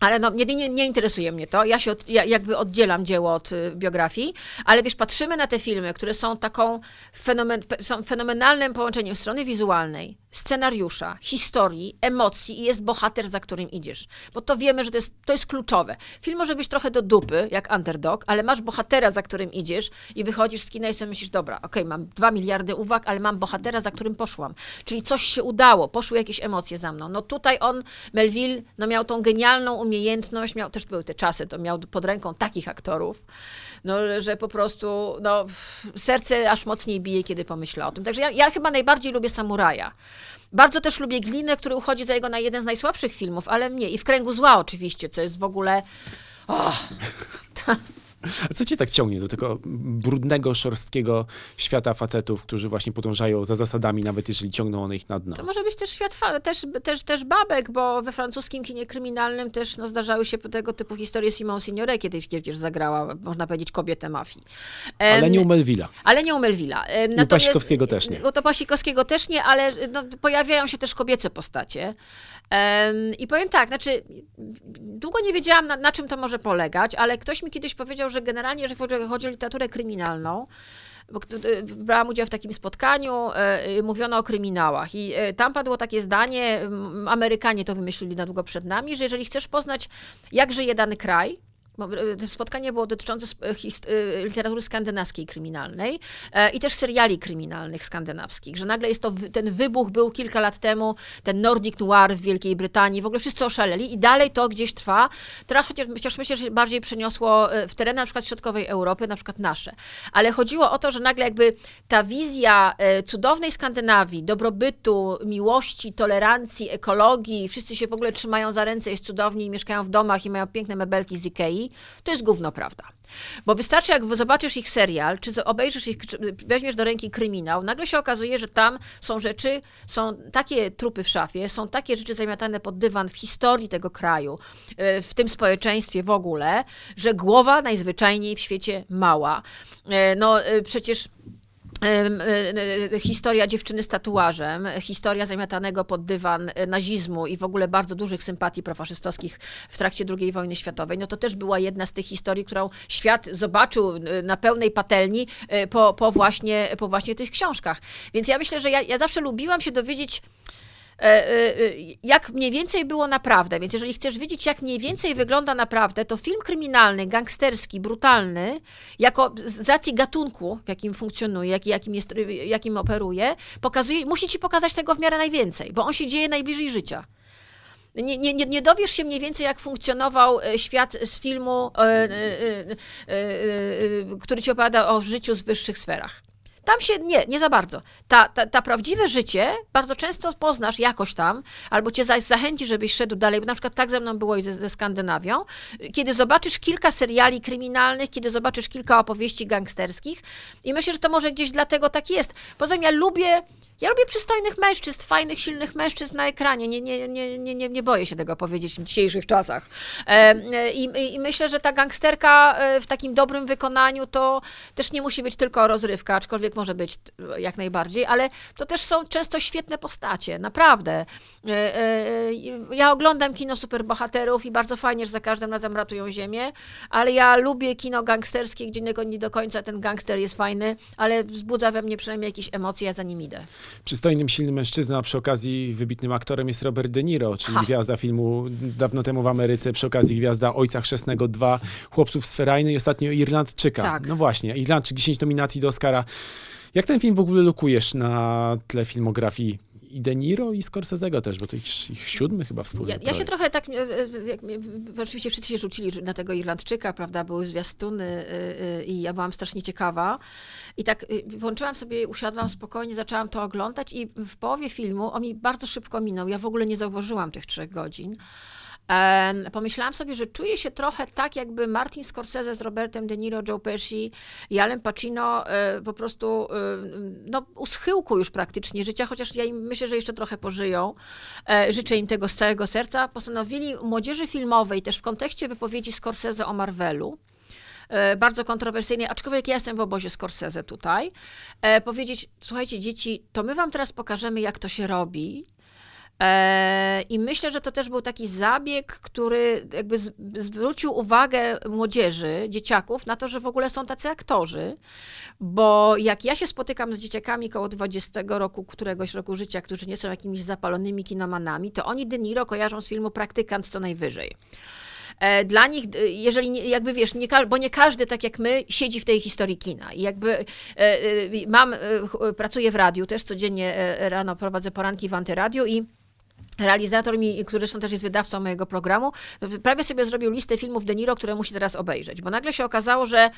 Ale no, nie, nie, nie, interesuje mnie to. Ja się od, ja jakby oddzielam dzieło od y, biografii, ale wiesz, patrzymy na te filmy, które są taką fenomen, są fenomenalnym połączeniem strony wizualnej, scenariusza, historii, emocji i jest bohater, za którym idziesz. Bo to wiemy, że to jest, to jest kluczowe. Film może być trochę do dupy, jak underdog, ale masz bohatera, za którym idziesz i wychodzisz z kina i sobie myślisz, dobra, okej, okay, mam dwa miliardy uwag, ale mam bohatera, za którym poszłam. Czyli coś się udało, poszły jakieś emocje za mną. No tutaj on, Melville, no miał tą genialną umiejętność, miał, też były te czasy, to miał pod ręką takich aktorów, no, że po prostu no, serce aż mocniej bije, kiedy pomyśla o tym. Także ja, ja chyba najbardziej lubię Samuraja. Bardzo też lubię Glinę, który uchodzi za jego na jeden z najsłabszych filmów, ale mnie i w kręgu zła oczywiście, co jest w ogóle. Oh, a co cię tak ciągnie do tego brudnego, szorstkiego świata facetów, którzy właśnie podążają za zasadami, nawet jeżeli ciągną one ich na dno? To może być też świat też, też, też babek, bo we francuskim kinie kryminalnym też no, zdarzały się tego typu historie Simon Signore kiedyś kiedyś zagrała, można powiedzieć, kobietę mafii. Ale nie u Melvilla. Ale nie u Melvilla. Natomiast, u Pasikowskiego też nie. U to Pasikowskiego też nie, ale no, pojawiają się też kobiece postacie. I powiem tak, znaczy, długo nie wiedziałam, na, na, czym to może polegać, ale ktoś mi kiedyś powiedział, że generalnie, jeżeli chodzi o literaturę kryminalną, bo brałam udział w takim spotkaniu, e, mówiono o kryminałach. I e, tam padło takie zdanie, Amerykanie to wymyślili na długo przed nami, że jeżeli chcesz poznać, jak żyje dany kraj, spotkanie było dotyczące e, e, literatury skandynawskiej kryminalnej i też seriali kryminalnych skandynawskich, że nagle jest to, ten wybuch był kilka lat temu, ten Nordic Noir w Wielkiej Brytanii, w ogóle wszyscy oszaleli i dalej to gdzieś trwa, trochę chociaż, chociaż myślę, że się bardziej przeniosło w tereny na przykład środkowej Europy, na przykład nasze. Ale chodziło o to, że nagle jakby ta wizja cudownej Skandynawii, dobrobytu, miłości, tolerancji, ekologii, wszyscy się w ogóle trzymają za ręce, jest cudownie i mieszkają w domach i mają piękne mebelki z Ikei, to jest gówno prawda. Bo wystarczy, jak zobaczysz ich serial, czy obejrzysz ich, czy weźmiesz do ręki kryminał, nagle się okazuje, że tam są rzeczy, są takie trupy w szafie, są takie rzeczy zamiatane pod dywan w historii tego kraju, e, w tym społeczeństwie w ogóle, że głowa najzwyczajniej w świecie mała. E, no e, przecież historia dziewczyny z tatuażem, historia zamiatanego pod dywan nazizmu i w ogóle bardzo dużych sympatii profaszystowskich w trakcie II wojny światowej, no to też była jedna z tych historii, którą świat zobaczył e, na pełnej patelni po, po, właśnie, po właśnie tych książkach. Więc ja myślę, że ja, ja zawsze lubiłam się dowiedzieć, E, e, e, jak mniej więcej było naprawdę. Więc jeżeli chcesz wiedzieć, jak mniej więcej wygląda naprawdę, to film kryminalny, gangsterski, brutalny, jako z racji gatunku, w jakim funkcjonuje, jak, jakim, jest, jakim operuje, pokazuje, musi ci pokazać tego w miarę najwięcej, bo on się dzieje najbliżej życia. Nie, nie, nie dowiesz się mniej więcej, jak funkcjonował świat z filmu, który ci opowiada o życiu z wyższych sferach. Tam się nie, nie za bardzo. Ta, ta, ta prawdziwe życie bardzo często poznasz jakoś tam, albo cię zachęci, żebyś szedł dalej, bo na przykład tak ze mną było i ze, ze Skandynawią, kiedy zobaczysz kilka seriali kryminalnych, kiedy zobaczysz kilka opowieści gangsterskich i myślę, że to może gdzieś dlatego tak jest. Poza tym ja lubię ja lubię przystojnych mężczyzn, fajnych, silnych mężczyzn na ekranie. Nie, nie, nie, nie, nie, nie boję się tego powiedzieć w dzisiejszych czasach. I, I myślę, że ta gangsterka e, w takim dobrym wykonaniu to też nie musi być tylko rozrywka, aczkolwiek może być jak najbardziej, ale to też są często świetne postacie, naprawdę. E, e, ja oglądam kino superbohaterów i bardzo fajnie, że za każdym razem ratują ziemię, ale ja lubię kino gangsterskie, gdzie nie do końca ten gangster jest fajny, ale wzbudza we mnie przynajmniej jakieś emocje, ja za nim idę przystojnym, silnym mężczyzną, a przy okazji wybitnym aktorem jest Robert De Niro, czyli ha. gwiazda filmu dawno temu w Ameryce, przy okazji gwiazda Ojca Chrzestnego 2, Chłopców z Ferajny i ostatnio Irlandczyka. Tak. No właśnie, Irlandczyk 10 nominacji do Oscara. Jak ten film w ogóle lokujesz na tle filmografii i De Niro i Scorsese'ego też, bo to ich, ich siódmy chyba wspólny Ja, ja się trochę tak, e, e, jak, oczywiście wszyscy się rzucili na tego Irlandczyka, prawda, były zwiastuny e, e, i ja byłam strasznie ciekawa. I tak e, włączyłam sobie, usiadłam spokojnie, zaczęłam to oglądać i w połowie filmu, on mi bardzo szybko minął, ja w ogóle nie zauważyłam tych trzech godzin. Pomyślałam sobie, że czuję się trochę tak, jakby Martin Scorsese z Robertem De Niro, Joe Pesci i Alem Pacino e, po prostu e, no, u schyłku już praktycznie życia, chociaż ja im myślę, że jeszcze trochę pożyją. E, życzę im tego z całego serca. Postanowili młodzieży filmowej, też w kontekście wypowiedzi Scorsese o Marvelu, bardzo kontrowersyjnej, aczkolwiek ja jestem w obozie Scorsese tutaj, e, powiedzieć, słuchajcie dzieci, to my wam teraz pokażemy, jak to się robi. E, I myślę, że to też był taki zabieg, który jakby zwrócił uwagę młodzieży, dzieciaków na to, że w ogóle są tacy aktorzy, bo jak ja się spotykam z dzieciakami koło 20 roku, któregoś roku życia, którzy nie są jakimiś zapalonymi kinomanami, to oni De Niro kojarzą z filmu Praktykant co najwyżej. E, Dla nich, jeżeli, jakby wiesz, nie, bo nie każdy, tak jak my, siedzi w tej historii kina. I jakby e, e, mam, pracuję w radiu, też codziennie rano prowadzę poranki w antyradiu i Realizator mi, który zresztą też jest wydawcą mojego programu, prawie sobie zrobił listę filmów De Niro, które musi teraz obejrzeć, bo nagle się okazało, że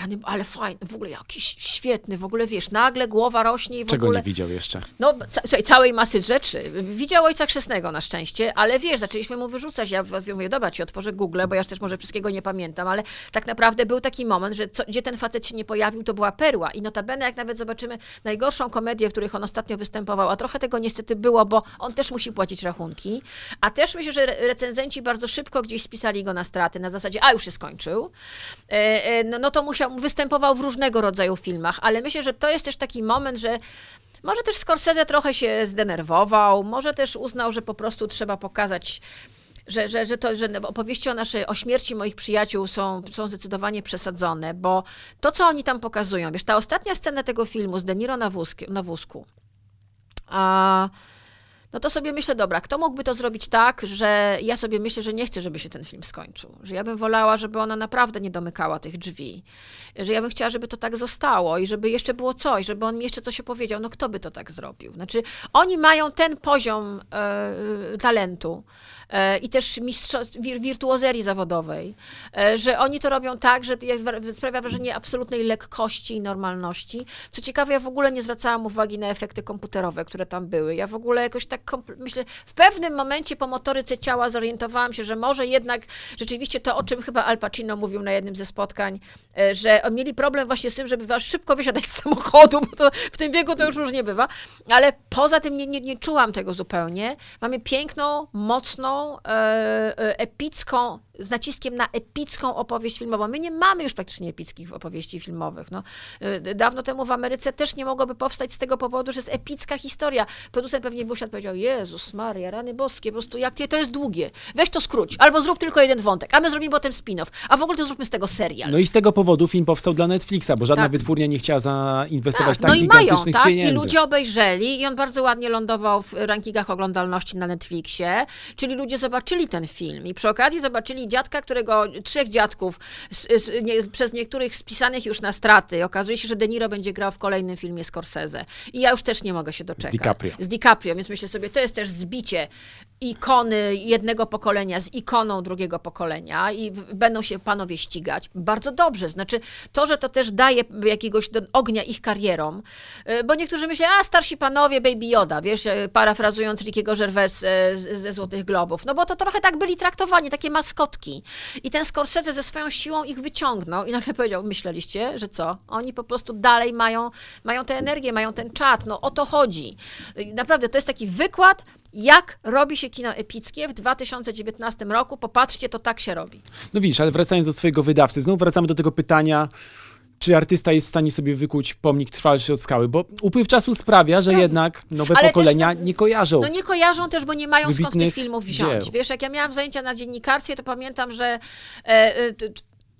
rany, ale fajny, w ogóle jakiś świetny, w ogóle wiesz, nagle głowa rośnie i w Czego ogóle... nie widział jeszcze? No, ca- całej masy rzeczy. Widział ojca chrzestnego na szczęście, ale wiesz, zaczęliśmy mu wyrzucać. Ja mówię, dobra, ci otworzę Google, bo ja też może wszystkiego nie pamiętam, ale tak naprawdę był taki moment, że co, gdzie ten facet się nie pojawił, to była perła. I notabene, jak nawet zobaczymy najgorszą komedię, w których on ostatnio występował, a trochę tego niestety było, bo on też musi płacić rachunki, a też myślę, że re- recenzenci bardzo szybko gdzieś spisali go na straty, na zasadzie, a już się skończył. E, e, No, no to musiał, występował w różnego rodzaju filmach, ale myślę, że to jest też taki moment, że może też Scorsese trochę się zdenerwował, może też uznał, że po prostu trzeba pokazać, że, że, że, to, że opowieści o, naszej, o śmierci moich przyjaciół są, są zdecydowanie przesadzone, bo to, co oni tam pokazują, wiesz, ta ostatnia scena tego filmu z De Niro na, wózku, na wózku, a, no to sobie myślę, dobra, kto mógłby to zrobić tak, że ja sobie myślę, że nie chcę, żeby się ten film skończył, że ja bym wolała, żeby ona naprawdę nie domykała tych drzwi, że ja bym chciała, żeby to tak zostało i żeby jeszcze było coś, żeby on mi jeszcze coś opowiedział. No kto by to tak zrobił? Znaczy, oni mają ten poziom e, talentu i też wir, wirtuozerii zawodowej, e, że oni to robią tak, że sprawia wrażenie absolutnej lekkości i normalności. Co ciekawe, ja w ogóle nie zwracałam uwagi na efekty komputerowe, które tam były. Ja w ogóle jakoś tak, myślę, w pewnym momencie po motoryce ciała zorientowałam się, że może jednak rzeczywiście to, o czym chyba Al Pacino mówił na jednym ze spotkań, e, że mieli problem właśnie z tym, żeby was szybko wysiadać z samochodu, bo to w tym wieku to już różnie bywa, ale poza tym nie, nie, nie czułam tego zupełnie. Mamy piękną, mocną, e, e, epicką, z naciskiem na epicką opowieść filmową. My nie mamy już praktycznie epickich opowieści filmowych. No, e, dawno temu w Ameryce też nie mogłoby powstać z tego powodu, że jest epicka historia. Producent pewnie by usiadł powiedział, Jezus Maria, rany boskie, po prostu jak to jest długie. Weź to skróć, albo zrób tylko jeden wątek, a my zrobimy potem spin-off, a w ogóle to zróbmy z tego serial. No i z tego powodu film powstał dla Netflixa, bo żadna Tak. wytwórnia nie chciała zainwestować tak, no i mają, tak? pieniędzy. I ludzie obejrzeli i on bardzo ładnie lądował w rankingach oglądalności na Netflixie, czyli ludzie zobaczyli ten film i przy okazji zobaczyli dziadka, którego, trzech dziadków, z, z, nie, przez niektórych spisanych już na straty. Okazuje się, że De Niro będzie grał w kolejnym filmie Scorsese. I ja już też nie mogę się doczekać. DiCaprio. Z DiCaprio, więc myślę sobie, to jest też zbicie ikony jednego pokolenia z ikoną drugiego pokolenia i będą się panowie ścigać. Bardzo dobrze. Znaczy, to, że to też daje jakiegoś do- ognia ich karierom, y, bo niektórzy myślą, a starsi panowie, Baby Yoda, wiesz, y, parafrazując Rickiego Gervais z- ze Złotych Globów, no bo to trochę tak byli traktowani, takie maskotki. I ten Scorsese ze swoją siłą ich wyciągnął i nagle powiedział, myśleliście, że co? Oni po prostu dalej mają, mają tę energię, mają ten czat, no o to chodzi. Naprawdę, to jest taki wykład, jak robi się kino epickie w 2019 roku. Popatrzcie, to tak się robi. No widzisz, ale wracając do swojego wydawcy, znowu wracamy do tego pytania, czy artysta jest w stanie sobie wykuć pomnik trwalszy od skały, bo upływ czasu sprawia, że jednak nowe Ale też pokolenia no- nie kojarzą. No nie kojarzą też, bo nie mają skąd tych filmów wziąć. dzieł. Wiesz, jak ja miałam zajęcia na dziennikarstwie, to pamiętam, że e, e,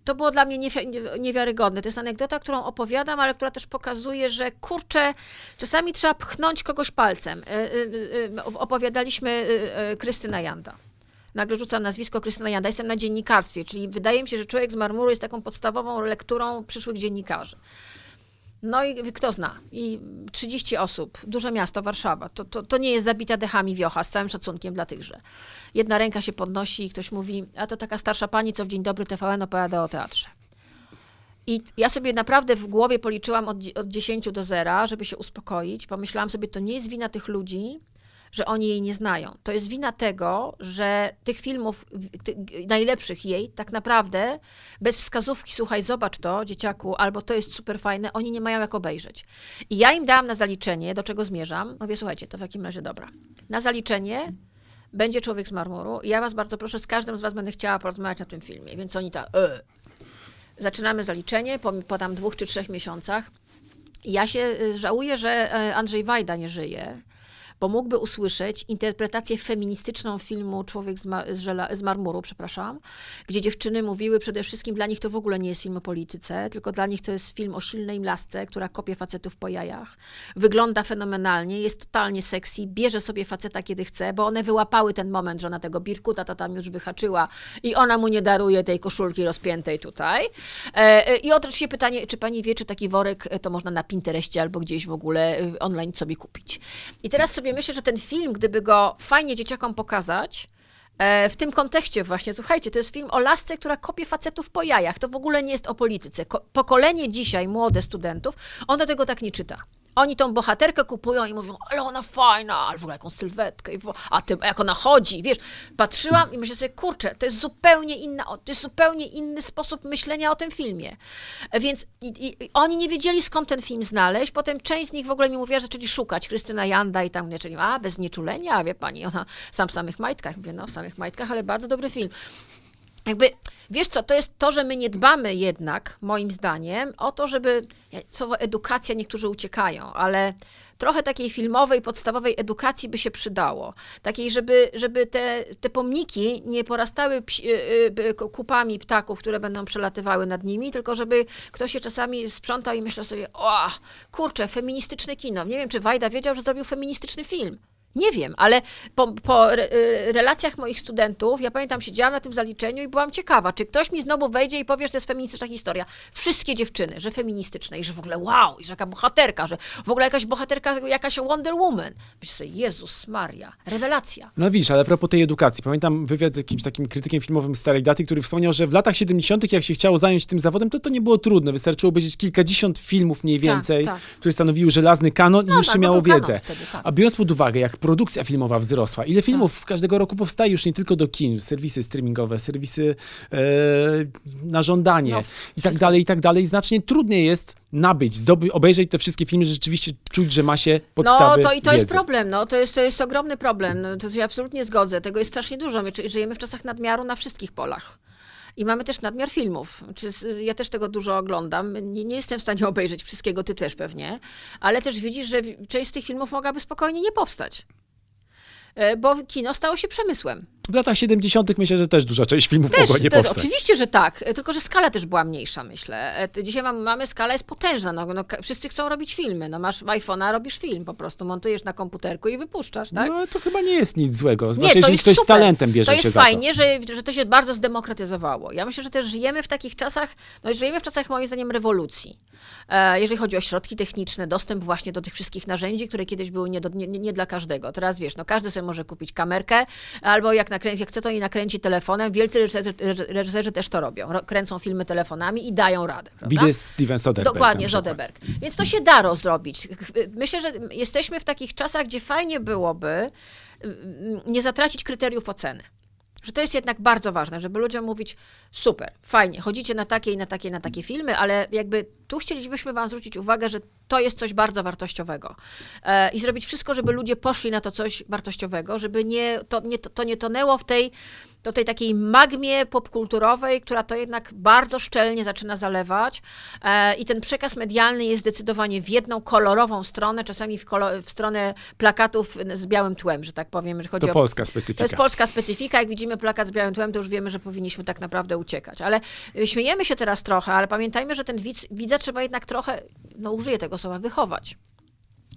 to było dla mnie niewi- nie- niewiarygodne. To jest anegdota, którą opowiadam, ale która też pokazuje, że kurczę, czasami trzeba pchnąć kogoś palcem. E, e, Opowiadaliśmy Krystyna Janda. Nagle rzucam nazwisko Krystyna Janda. Jestem na dziennikarstwie, czyli wydaje mi się, że Człowiek z marmuru jest taką podstawową lekturą przyszłych dziennikarzy. No i kto zna? I 30 osób, duże miasto, Warszawa. To, to, to nie jest zabita dechami wiocha, z całym szacunkiem dla tychże. Jedna ręka się podnosi i ktoś mówi, a to taka starsza pani, co w Dzień Dobry TVN opowiada o teatrze. I ja sobie naprawdę w głowie policzyłam od, od 10 do 0, żeby się uspokoić. Pomyślałam sobie, to nie jest wina tych ludzi, że oni jej nie znają. To jest wina tego, że tych filmów, ty, najlepszych jej, tak naprawdę, bez wskazówki, słuchaj, zobacz to, dzieciaku, albo to jest super fajne, oni nie mają jak obejrzeć. I ja im dałam na zaliczenie, do czego zmierzam. Mówię, słuchajcie, to w takim razie dobra. Na zaliczenie będzie człowiek z marmuru. I ja was bardzo proszę, z każdym z was będę chciała porozmawiać na tym filmie. Więc oni tak, e. Zaczynamy zaliczenie po, po tam dwóch czy trzech miesiącach. Ja się y, żałuję, że e, Andrzej Wajda nie żyje, bo mógłby usłyszeć interpretację feministyczną filmu Człowiek z, ma- z, żela- z marmuru, przepraszam, gdzie dziewczyny mówiły przede wszystkim, dla nich to w ogóle nie jest film o polityce, tylko dla nich to jest film o silnej lasce, która kopie facetów po jajach. Wygląda fenomenalnie, jest totalnie sexy, bierze sobie faceta kiedy chce, bo one wyłapały ten moment, że ona tego birkuta to tam już wyhaczyła i ona mu nie daruje tej koszulki rozpiętej tutaj. E, e, I oczywiście pytanie, czy pani wie, czy taki worek e, to można na Pinterestie albo gdzieś w ogóle online sobie kupić. I teraz sobie myślę, że ten film, gdyby go fajnie dzieciakom pokazać, e, w tym kontekście właśnie, słuchajcie, to jest film o lasce, która kopie facetów po jajach. To w ogóle nie jest o polityce. Ko- pokolenie dzisiaj, młode studentów, ono tego tak nie czyta. Oni tą bohaterkę kupują i mówią, ale ona fajna, ale w ogóle jaką sylwetkę, a ty, jak ona chodzi, wiesz. Patrzyłam i myślę sobie, kurczę, to jest zupełnie inna, to jest zupełnie inny sposób myślenia o tym filmie. Więc i, i, oni nie wiedzieli, skąd ten film znaleźć. Potem część z nich w ogóle mi mówiła, że zaczęli szukać. Krystyna Janda i tam, zaczęli, a bez nieczulenia, wie pani, ona sam w samych majtkach. Mówię, no w samych majtkach, ale bardzo dobry film. Jakby, wiesz co, to jest to, że my nie dbamy jednak, moim zdaniem, o to, żeby, słowo edukacja, niektórzy uciekają, ale trochę takiej filmowej, podstawowej edukacji by się przydało. Takiej, żeby, żeby te, te pomniki nie porastały psi, y, y, kupami ptaków, które będą przelatywały nad nimi, tylko żeby ktoś się czasami sprzątał i myślał sobie, o, kurczę, feministyczne kino. Nie wiem, czy Wajda wiedział, że zrobił feministyczny film. Nie wiem, ale po, po re, y, relacjach moich studentów, ja pamiętam, siedziałam na tym zaliczeniu i byłam ciekawa, czy ktoś mi znowu wejdzie i powie, że to jest feministyczna historia. Wszystkie dziewczyny, że feministyczne i że w ogóle wow, i że jaka bohaterka, że w ogóle jakaś bohaterka, jakaś Wonder Woman. Myślę sobie, Jezus Maria, rewelacja. No widzisz, ale a propos tej edukacji, pamiętam wywiad z jakimś takim krytykiem filmowym starej daty, który wspomniał, że w latach 70., jak się chciało zająć tym zawodem, to to nie było trudne. Wystarczyło obejrzeć kilkadziesiąt filmów mniej więcej, tak. które stanowiły żelazny kanon i No już tak, się bo miało był kanon wiedzę. wtedy, tak. A biorąc pod uwagę, jak produkcja filmowa wzrosła, ile filmów Tak. każdego roku powstaje już nie tylko do kin, serwisy streamingowe, serwisy e, na żądanie No, i tak dalej, i tak dalej. Znacznie trudniej jest nabyć, zdoby, obejrzeć te wszystkie filmy, rzeczywiście czuć, że ma się podstawy No to i to wiedzy. jest problem, no to jest, to jest ogromny problem, no, to się absolutnie zgodzę, tego jest strasznie dużo, my żyjemy w czasach nadmiaru na wszystkich polach. I mamy też nadmiar filmów. Ja też tego dużo oglądam. Nie, nie jestem w stanie obejrzeć wszystkiego, ty też pewnie. Ale też widzisz, że część z tych filmów mogłaby spokojnie nie powstać. E, Bo kino stało się przemysłem. W latach 70. myślę, że też duża część filmów Też, mogła nie to, powstać. oczywiście, że tak, tylko że skala też była mniejsza, myślę. E, Dzisiaj mamy, mamy skala jest potężna, no, no, wszyscy chcą robić filmy, no masz iPhone'a, robisz film po prostu, montujesz na komputerku i wypuszczasz, tak? No to chyba nie jest nic złego, zwłaszcza Nie, to jeżeli jest ktoś z super. talentem bierze To jest się za fajnie, Że, że to się bardzo zdemokratyzowało. Ja myślę, że też żyjemy w takich czasach, no żyjemy w czasach moim zdaniem rewolucji. E, jeżeli chodzi o środki techniczne, dostęp właśnie do tych wszystkich narzędzi, które kiedyś były nie, do, nie, nie dla każdego. Teraz wiesz, no każdy sobie może kupić kamerkę, albo jak, nakręci, jak chce, to i nakręci telefonem. Wielcy reżyserzy, reżyserzy też to robią. Ro, kręcą filmy telefonami i dają radę. Widzę Steven Soderbergh. Dokładnie. Zodeberg. Więc to się da rozrobić. Myślę, że jesteśmy w takich czasach, gdzie fajnie byłoby mm, nie zatracić kryteriów oceny. Że to jest jednak bardzo ważne, żeby ludziom mówić, super, fajnie, chodzicie na takie i na takie na takie filmy, ale jakby tu chcielibyśmy wam zwrócić uwagę, że to jest coś bardzo wartościowego. E, I zrobić wszystko, żeby ludzie poszli na to coś wartościowego, żeby nie, to, nie, to nie tonęło w tej, do tej takiej magmie popkulturowej, która to jednak bardzo szczelnie zaczyna zalewać. E, I ten przekaz medialny jest zdecydowanie w jedną kolorową stronę, czasami w, kolo- w stronę plakatów z białym tłem, że tak powiem, że chodzi To o polska to specyfika. jest polska specyfika. Jak widzimy plakat z białym tłem, to już wiemy, że powinniśmy tak naprawdę uciekać. Ale y, śmiejemy się teraz trochę, ale pamiętajmy, że ten widz, widza trzeba jednak trochę, no użyję tego słowa, wychować.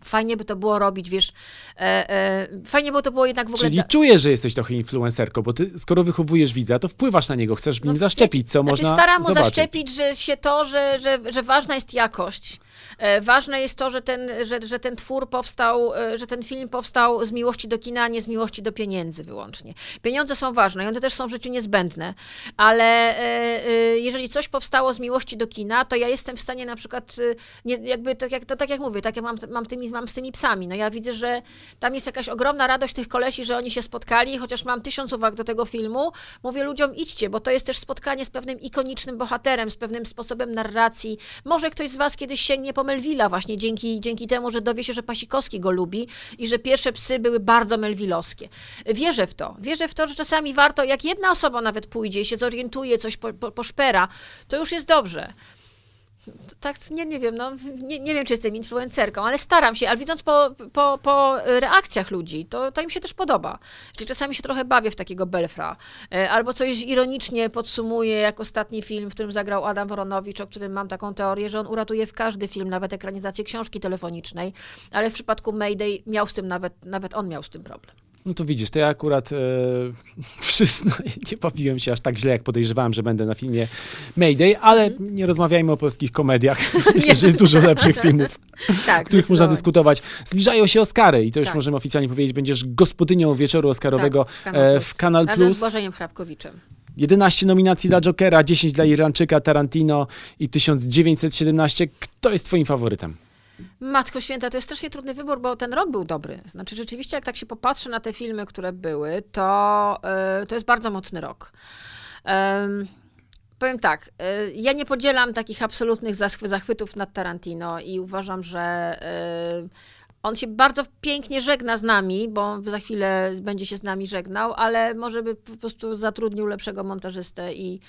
Fajnie by to było robić, wiesz, e, e, fajnie by to było jednak w ogóle... Czyli czujesz, że jesteś trochę influencerką, bo ty, skoro wychowujesz widza, to wpływasz na niego, chcesz w nim No, zaszczepić, co znaczy można staram mu zobaczyć. zaszczepić, że się to, że, że, że ważna jest jakość. E, ważne jest to, że ten, że, że ten twór powstał, e, że ten film powstał z miłości do kina, a nie z miłości do pieniędzy wyłącznie. Pieniądze są ważne i one też są w życiu niezbędne, ale e, jeżeli coś powstało z miłości do kina, to ja jestem w stanie na przykład, jakby tak jak, to tak jak mówię, tak jak mam, mam, tymi, mam z tymi psami, no ja widzę, że tam jest jakaś ogromna radość tych kolesi, że oni się spotkali, chociaż mam tysiąc uwag do tego filmu, mówię ludziom idźcie, bo to jest też spotkanie z pewnym ikonicznym bohaterem, z pewnym sposobem narracji. Może ktoś z was kiedyś sięgnie po Melvilla właśnie dzięki, dzięki temu, że dowie się, że Pasikowski go lubi i że pierwsze psy były bardzo melwilowskie. Wierzę w to. Wierzę w to, że czasami warto, jak jedna osoba nawet pójdzie i się zorientuje, coś po, po, poszpera, to już jest dobrze. Tak, nie, nie wiem, no, nie, nie wiem, czy jestem influencerką, ale staram się, ale widząc po, po, po reakcjach ludzi, to, to im się też podoba. Czyli czasami się trochę bawię w takiego belfra, E, albo coś ironicznie podsumuję, jak ostatni film, w którym zagrał Adam Woronowicz, o którym mam taką teorię, że on uratuje w każdy film, nawet ekranizację książki telefonicznej, ale w przypadku Mayday miał z tym nawet, nawet on miał z tym problem. No to widzisz, to ja akurat e, przyznaję, nie bawiłem się aż tak źle, jak podejrzewałem, że będę na filmie Mayday, ale nie rozmawiajmy o polskich komediach. Myślę, że jest dużo lepszych filmów, Tak, których można dyskutować. Zbliżają się Oscary i to już Tak. możemy oficjalnie powiedzieć, będziesz gospodynią wieczoru Oscarowego Tak, w Kanal e, Plus. Razem z. Błażejem Hrabkowiczem. 11 nominacji dla Jokera, 10 dla Irlandczyka, Tarantino i 1917. Kto jest twoim faworytem? Matko Święta, to jest strasznie trudny wybór, bo ten rok był dobry. Znaczy, rzeczywiście, jak tak się popatrzy na te filmy, które były, to, y, to jest bardzo mocny rok. Em, powiem tak, y, ja nie podzielam takich absolutnych zachwy- zachwytów nad Tarantino i uważam, że y, on się bardzo pięknie żegna z nami, bo za chwilę będzie się z nami żegnał, ale może by po prostu zatrudnił lepszego montażystę i e,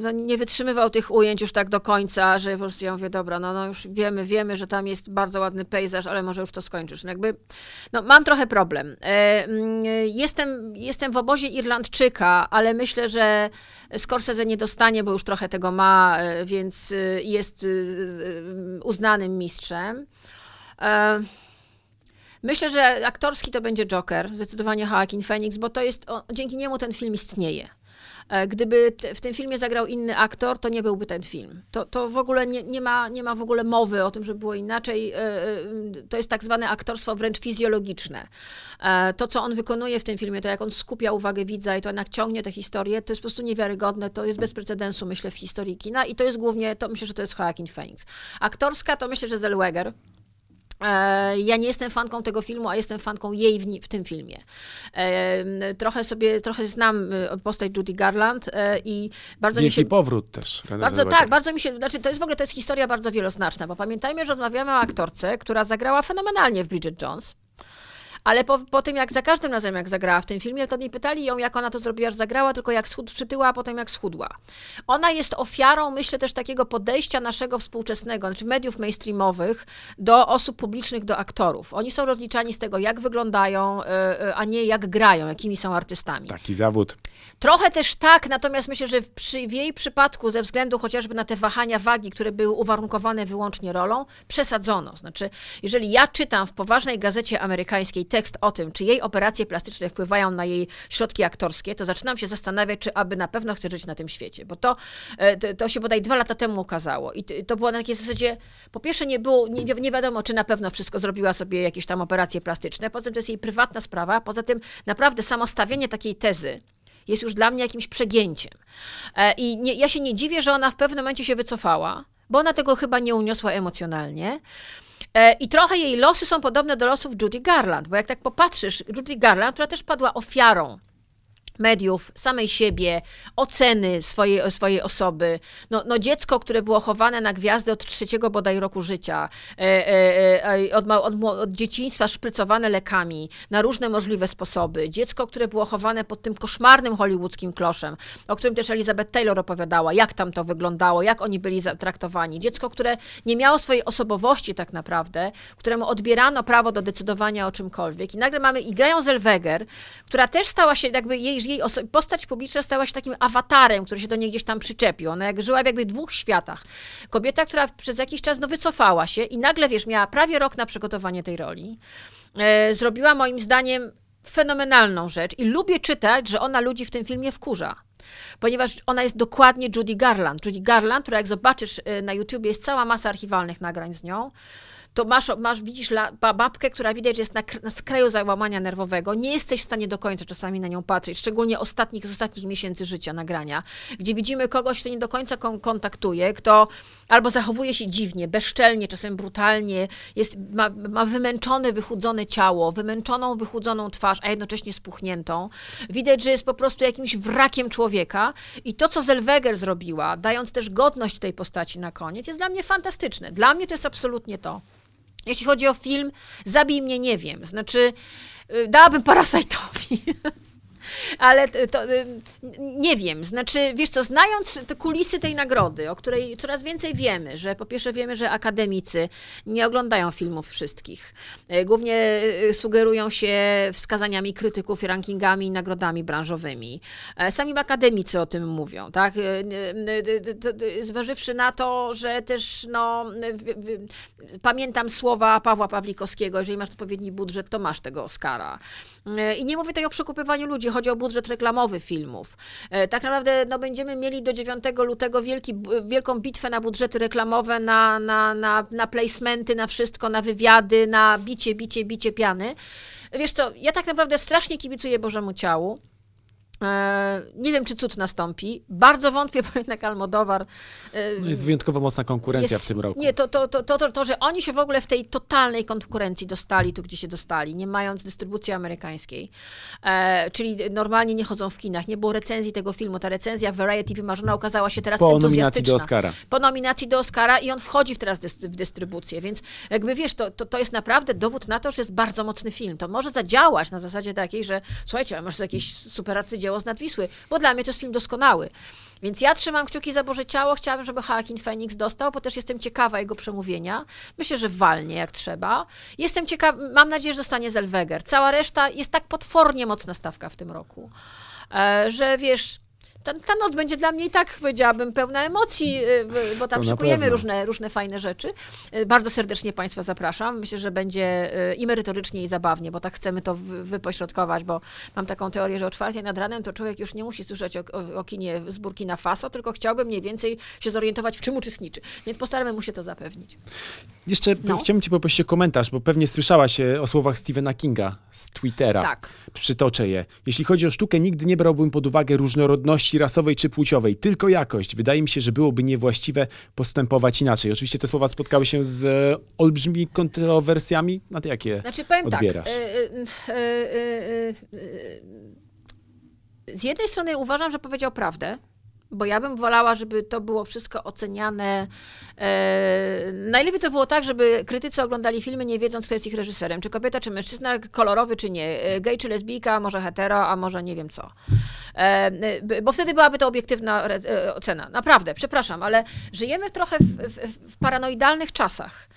no, nie wytrzymywał tych ujęć już tak do końca, że po prostu ja mówię, dobra, no, no już wiemy, wiemy, że tam jest bardzo ładny pejzaż, ale może już to skończysz. No jakby, no mam trochę problem. E, mm, Jestem, jestem w obozie Irlandczyka, ale myślę, że Scorsese nie dostanie, bo już trochę tego ma, e, więc e, jest e, e, uznanym mistrzem. E, Myślę, że aktorski to będzie Joker, zdecydowanie Joaquin Phoenix, bo to jest, o, dzięki niemu ten film istnieje. E, Gdyby w tym filmie zagrał inny aktor, to nie byłby ten film. To, to w ogóle nie, nie, ma, nie ma w ogóle mowy o tym, że było inaczej. E, e, To jest tak zwane aktorstwo wręcz fizjologiczne. To, co on wykonuje w tym filmie, to jak on skupia uwagę widza i to jednak ciągnie tę historię, to jest po prostu niewiarygodne. To jest bez precedensu, myślę, w historii kina i to jest głównie, to myślę, że to jest Joaquin Phoenix. Aktorska to myślę, że Zellweger. E, Ja nie jestem fanką tego filmu, a jestem fanką jej w, w tym filmie. E, Trochę sobie, trochę znam e, postać Judy Garland i bardzo mi się... powrót też. Bardzo tak, bardzo mi się, znaczy to jest w ogóle to jest historia bardzo wieloznaczna, bo pamiętajmy, że rozmawiamy o aktorce, która zagrała fenomenalnie w Bridget Jones. Ale po, po tym, jak za każdym razem, jak zagrała w tym filmie, to nie pytali ją, jak ona to zrobiła, że zagrała, tylko jak schud, przytyła, a potem jak schudła. Ona jest ofiarą, myślę, też takiego podejścia naszego współczesnego, znaczy mediów mainstreamowych, do osób publicznych, do aktorów. Oni są rozliczani z tego, jak wyglądają, y, y, a nie jak grają, jakimi są artystami. Taki zawód. Trochę też tak, natomiast myślę, że w, przy, w jej przypadku, ze względu chociażby na te wahania wagi, które były uwarunkowane wyłącznie rolą, przesadzono. Znaczy, jeżeli ja czytam w poważnej gazecie amerykańskiej tekst o tym, czy jej operacje plastyczne wpływają na jej środki aktorskie, to zaczynam się zastanawiać, czy aby na pewno chce żyć na tym świecie. Bo to, e, to, to się bodaj dwa lata temu okazało. I to, było na takiej zasadzie, po pierwsze nie było, nie, nie wiadomo, czy na pewno wszystko zrobiła sobie jakieś tam operacje plastyczne, poza tym to jest jej prywatna sprawa, poza tym naprawdę samo stawienie takiej tezy, jest już dla mnie jakimś przegięciem. E, I nie, ja się nie dziwię, że ona w pewnym momencie się wycofała, bo ona tego chyba nie uniosła emocjonalnie. E, I trochę jej losy są podobne do losów Judy Garland, bo jak tak popatrzysz, Judy Garland, która też padła ofiarą mediów, samej siebie, oceny swojej, swojej osoby. No, no dziecko, które było chowane na gwiazdę od trzeciego bodaj roku życia, e, e, e, od, od, od dzieciństwa szprycowane lekami na różne możliwe sposoby. Dziecko, które było chowane pod tym koszmarnym hollywoodzkim kloszem, o którym też Elizabeth Taylor opowiadała, jak tam to wyglądało, jak oni byli traktowani. Dziecko, które nie miało swojej osobowości tak naprawdę, któremu odbierano prawo do decydowania o czymkolwiek. I nagle mamy, i grają Zellweger, która też stała się, jakby jej jej postać publiczna stała się takim awatarem, który się do niej gdzieś tam przyczepił. Ona jak żyła w jakby dwóch światach. Kobieta, która przez jakiś czas no, wycofała się i nagle, wiesz, miała prawie rok na przygotowanie tej roli. E, zrobiła moim zdaniem fenomenalną rzecz i lubię czytać, że ona ludzi w tym filmie wkurza. Ponieważ ona jest dokładnie Judy Garland. Judy Garland, która jak zobaczysz e, na YouTubie, jest cała masa archiwalnych nagrań z nią to masz, masz widzisz la, ba- babkę, która widać, że jest na, na skraju załamania nerwowego. Nie jesteś w stanie do końca czasami na nią patrzeć, szczególnie ostatnich, z ostatnich miesięcy życia nagrania, gdzie widzimy kogoś, kto nie do końca kon- kontaktuje, kto albo zachowuje się dziwnie, bezczelnie, czasem brutalnie, jest, ma, ma wymęczone, wychudzone ciało, wymęczoną, wychudzoną twarz, a jednocześnie spuchniętą. Widać, że jest po prostu jakimś wrakiem człowieka i to, co Zellweger zrobiła, dając też godność tej postaci na koniec, jest dla mnie fantastyczne. Dla mnie to jest absolutnie to. Jeśli chodzi o film, zabij mnie, nie wiem. Znaczy, y, dałabym Parasite'owi. Ale to, y, nie wiem, znaczy, wiesz co, znając te kulisy tej nagrody, o której coraz więcej wiemy, że po pierwsze wiemy, że akademicy nie oglądają filmów wszystkich. Y, Głównie y, sugerują się wskazaniami krytyków, rankingami i nagrodami branżowymi. E, Sami akademicy o tym mówią, tak? Zważywszy na to, że też, no, pamiętam słowa Pawła Pawlikowskiego, jeżeli masz odpowiedni budżet, to masz tego Oscara. E, I nie mówię tutaj o przekupywaniu ludzi, chodzi o budżet reklamowy filmów. E, Tak naprawdę no, będziemy mieli do 9 lutego wielki, wielką bitwę na budżety reklamowe, na, na, na, na placementy, na wszystko, na wywiady, na bicie, bicie, bicie piany. Wiesz co, ja tak naprawdę strasznie kibicuję Bożemu Ciału. E, Nie wiem, czy cud nastąpi. Bardzo wątpię, bo jednak Almodowar e, No jest wyjątkowo mocna konkurencja jest- w tym roku. Nie, to, to, to, to, to, że oni się w ogóle w tej totalnej konkurencji dostali tu, gdzie się dostali, nie mając dystrybucji amerykańskiej. E, czyli normalnie nie chodzą w kinach. Nie było recenzji tego filmu. Ta recenzja Variety wymarzona okazała się teraz Po nominacji entuzjastyczna. do Oscara. Po nominacji do Oscara i on wchodzi teraz w dystrybucję, więc jakby wiesz, to, to, to jest naprawdę dowód na to, że jest bardzo mocny film. To może zadziałać na zasadzie takiej, że słuchajcie, ale masz jakieś superacy dzieło z nadwisły, bo dla mnie to jest film doskonały. Więc ja trzymam kciuki za Boże Ciało. Chciałabym, żeby Joaquin Phoenix dostał, bo też jestem ciekawa jego przemówienia. Myślę, że walnie jak trzeba. Jestem ciekawa, mam nadzieję, że zostanie Zellweger. Cała reszta jest tak potwornie mocna stawka w tym roku, e, że wiesz, ta, ta noc będzie dla mnie i tak, powiedziałabym, pełna emocji, y, bo tam To szykujemy różne, różne fajne rzeczy. Y, Bardzo serdecznie Państwa zapraszam. Myślę, że będzie y, i merytorycznie, i zabawnie, bo tak chcemy to wy- wypośrodkować, bo mam taką teorię, że o czwartej nad ranem to człowiek już nie musi słyszeć o, o, o kinie z Burkina Faso, tylko chciałby mniej więcej się zorientować, w czym uczestniczy. Więc postaramy mu się to zapewnić. Jeszcze No. chciałbym Cię poprosić o komentarz, bo pewnie słyszałaś e, o słowach Stephena Kinga z Twittera. Tak. Przytoczę je. Jeśli chodzi o sztukę, nigdy nie brałbym pod uwagę różnorodności rasowej czy płciowej, tylko jakość. Wydaje mi się, że byłoby niewłaściwe postępować inaczej. Oczywiście te słowa spotkały się z e, olbrzymimi kontrowersjami. Na to jakie Znaczy powiem odbierasz? tak. y, y, y, Z jednej strony uważam, że powiedział prawdę, bo ja bym wolała, żeby to było wszystko oceniane. E, najlepiej to było tak, żeby krytycy oglądali filmy nie wiedząc, kto jest ich reżyserem. Czy kobieta, czy mężczyzna, kolorowy, czy nie, e, gej, czy lesbijka, może hetero, a może nie wiem co. E, bo wtedy byłaby to obiektywna re- e, ocena. Naprawdę, przepraszam, ale żyjemy trochę w, w, w paranoidalnych czasach.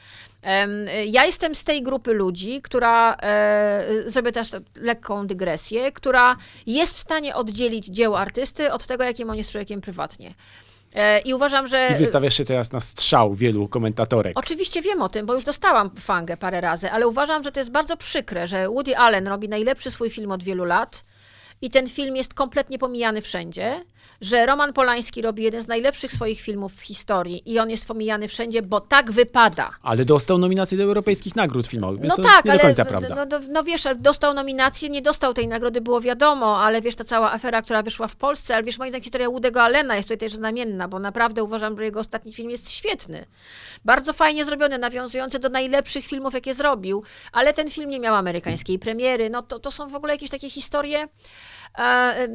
Ja jestem z tej grupy ludzi, która, e, zrobię też lekką dygresję, która jest w stanie oddzielić dzieło artysty od tego, jakim on jest człowiekiem prywatnie. E, I uważam, że. I wystawiasz się teraz na strzał wielu komentatorek. Oczywiście wiem o tym, bo już dostałam fangę parę razy, ale uważam, że to jest bardzo przykre, że Woody Allen robi najlepszy swój film od wielu lat i ten film jest kompletnie pomijany wszędzie, że Roman Polański robi jeden z najlepszych swoich filmów w historii i on jest pomijany wszędzie, bo tak wypada. Ale dostał nominację do europejskich nagród filmowych, więc No to tak, nie ale do końca no, prawda. No, no, no wiesz, dostał nominację, nie dostał tej nagrody, było wiadomo, ale wiesz, ta cała afera, która wyszła w Polsce, ale wiesz, moja zdaniem historia Woody'ego Allena jest tutaj też znamienna, bo naprawdę uważam, że jego ostatni film jest świetny. Bardzo fajnie zrobiony, nawiązujący do najlepszych filmów, jakie zrobił, ale ten film nie miał amerykańskiej premiery, no to, to są w ogóle jakieś takie historie... E,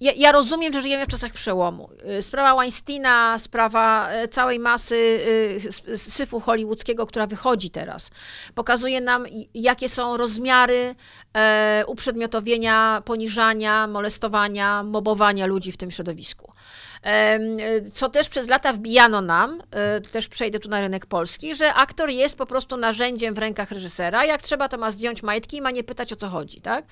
ja, ja rozumiem, że żyjemy w czasach przełomu. Y, Sprawa Weinsteina, sprawa e, całej masy y, syfu hollywoodzkiego, która wychodzi teraz, pokazuje nam, jakie są rozmiary e, uprzedmiotowienia, poniżania, molestowania, mobowania ludzi w tym środowisku. E, Co też przez lata wbijano nam, e, też przejdę tu na rynek polski, że aktor jest po prostu narzędziem w rękach reżysera. Jak trzeba, to ma zdjąć majtki i ma nie pytać o co chodzi, tak?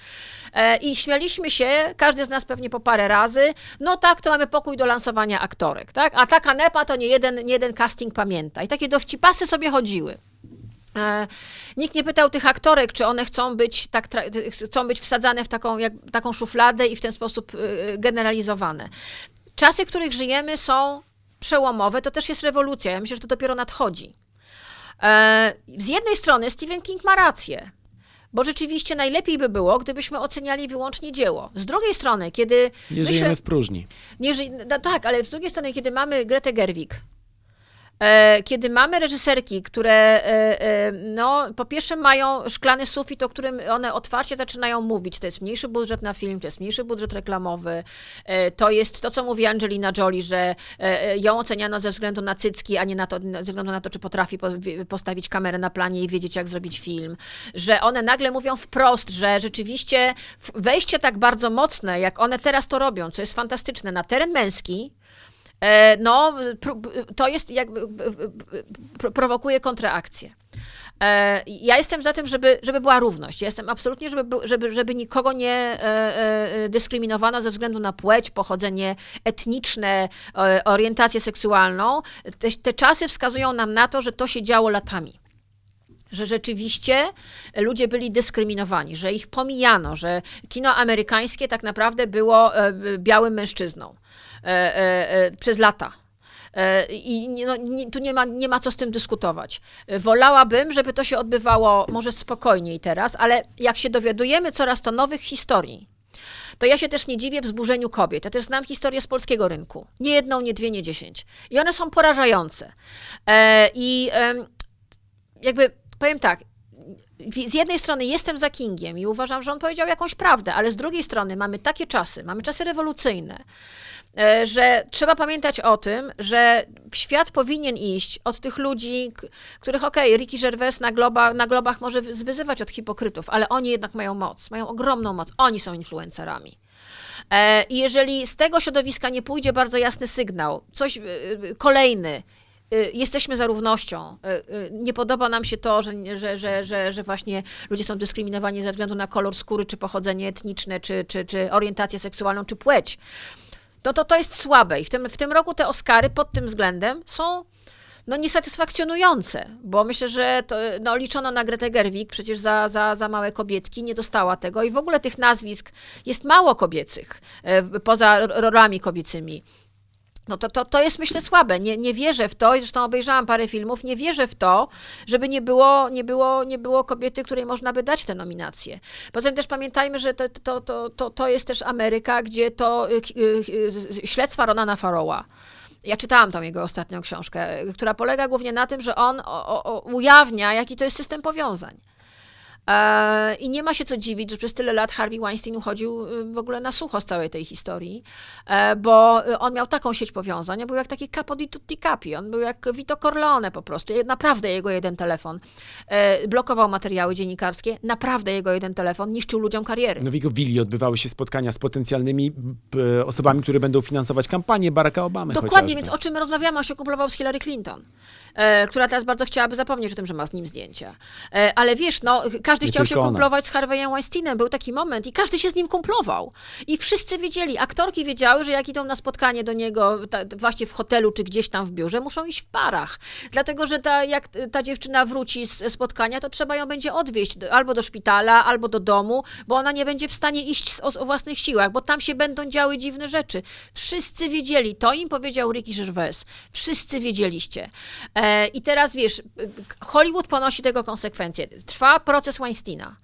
E, I śmialiśmy się, każdy z nas pewnie po parę razy, no tak, to mamy pokój do lansowania aktorek, tak? A ta kanepa to nie jeden, nie jeden casting pamięta. I takie dowcipasy sobie chodziły. E, Nikt nie pytał tych aktorek, czy one chcą być, tak, chcą być wsadzane w taką, jak, taką szufladę i w ten sposób y, generalizowane. Czasy, w których żyjemy, są przełomowe, to też jest rewolucja. Ja myślę, że to dopiero nadchodzi. E, Z jednej strony Stephen King ma rację, bo rzeczywiście najlepiej by było, gdybyśmy oceniali wyłącznie dzieło. Z drugiej strony, kiedy. Nie żyjemy w próżni. Nie ży... no, tak, ale z drugiej strony, kiedy mamy Gretę Gerwig, kiedy mamy reżyserki, które e, e, no, po pierwsze mają szklany sufit, o którym one otwarcie zaczynają mówić. To jest mniejszy budżet na film, to jest mniejszy budżet reklamowy, e, to jest to, co mówi Angelina Jolie, że e, e, ją oceniano ze względu na cycki, a nie na to, ze względu na to, czy potrafi postawić kamerę na planie i wiedzieć, jak zrobić film. Że one nagle mówią wprost, że rzeczywiście wejście tak bardzo mocne, jak one teraz to robią, co jest fantastyczne, na teren męski, E, no, pró- to jest jakby pro- prowokuje kontraakcję. E, Ja jestem za tym, żeby, żeby była równość. Jestem absolutnie, żeby, żeby, żeby nikogo nie e, e, dyskryminowano ze względu na płeć, pochodzenie etniczne, e, orientację seksualną. Te, te czasy wskazują nam na to, że to się działo latami że rzeczywiście ludzie byli dyskryminowani, że ich pomijano, że kino amerykańskie tak naprawdę było e, białym mężczyzną e, e, e, przez lata. E, I nie- no, nie, tu nie ma, nie ma co z tym dyskutować. E, Wolałabym, żeby to się odbywało może spokojniej teraz, ale jak się dowiadujemy coraz to nowych historii, to ja się też nie dziwię wzburzeniu kobiet. Ja też znam historię z polskiego rynku. Nie jedną, nie dwie, nie dziesięć. I one są porażające. E, I jakby powiem tak. Z jednej strony jestem za Kingiem i uważam, że on powiedział jakąś prawdę, ale z drugiej strony mamy takie czasy, mamy czasy rewolucyjne, e, że trzeba pamiętać o tym, że świat powinien iść od tych ludzi, których okej, Ricky Gervais na, globa, na globach może wy- wyzywać od hipokrytów, ale oni jednak mają moc, mają ogromną moc, oni są influencerami. E, I jeżeli z tego środowiska nie pójdzie bardzo jasny sygnał, coś e, e, kolejny, e, jesteśmy za równością, e, e, nie podoba nam się to, że, że, że, że, że właśnie ludzie są dyskryminowani ze względu na kolor skóry, czy pochodzenie etniczne, czy, czy, czy orientację seksualną, czy płeć, no to to jest słabe. I w tym, w tym roku te Oscary pod tym względem są no niesatysfakcjonujące, bo myślę, że to, no, liczono na Gretę Gerwig przecież za, za, za małe kobietki, nie dostała tego i w ogóle tych nazwisk jest mało kobiecych, e, poza ro- rolami kobiecymi. No to, to, to jest myślę słabe. Nie, nie wierzę w to, i zresztą obejrzałam parę filmów, nie wierzę w to, żeby nie było, nie było, nie było kobiety, której można by dać tę nominację. Poza tym też pamiętajmy, że to, to, to, to, to jest też Ameryka, gdzie to y, y, y, śledztwa Ronana Farrowa. Ja czytałam tą jego ostatnią książkę, która polega głównie na tym, że on o, o ujawnia, jaki to jest system powiązań. E, I nie ma się co dziwić, że przez tyle lat Harvey Weinstein uchodził y, w ogóle na sucho z całej tej historii, e, bo y, on miał taką sieć powiązań, on był jak taki capo di tutti capi, on był jak Vito Corleone po prostu, naprawdę jego jeden telefon, e, blokował materiały dziennikarskie, naprawdę jego jeden telefon niszczył ludziom kariery. No w jego willi odbywały się spotkania z potencjalnymi osobami, które będą finansować kampanię Baracka Obamy Dokładnie, chociażby. więc o czym my rozmawiamy? On się kuplował z Hillary Clinton, która teraz bardzo chciałaby zapomnieć o tym, że ma z nim zdjęcia. Ale wiesz, no, każdy Nie chciał się ona. kumplować z Harvey'em Weinsteinem. Był taki moment i każdy się z nim kumplował. I wszyscy wiedzieli, aktorki wiedziały, że jak idą na spotkanie do niego ta, właśnie w hotelu czy gdzieś tam w biurze, muszą iść w parach. Dlatego, że ta, jak ta dziewczyna wróci z spotkania, to trzeba ją będzie odwieźć do, albo do szpitala, albo do domu, bo ona nie będzie w stanie iść z, o, o własnych siłach, bo tam się będą działy dziwne rzeczy. Wszyscy wiedzieli, to im powiedział Ricky Gervais. Wszyscy wiedzieliście. E, I teraz wiesz, Hollywood ponosi tego konsekwencje. Trwa proces マイスティーナ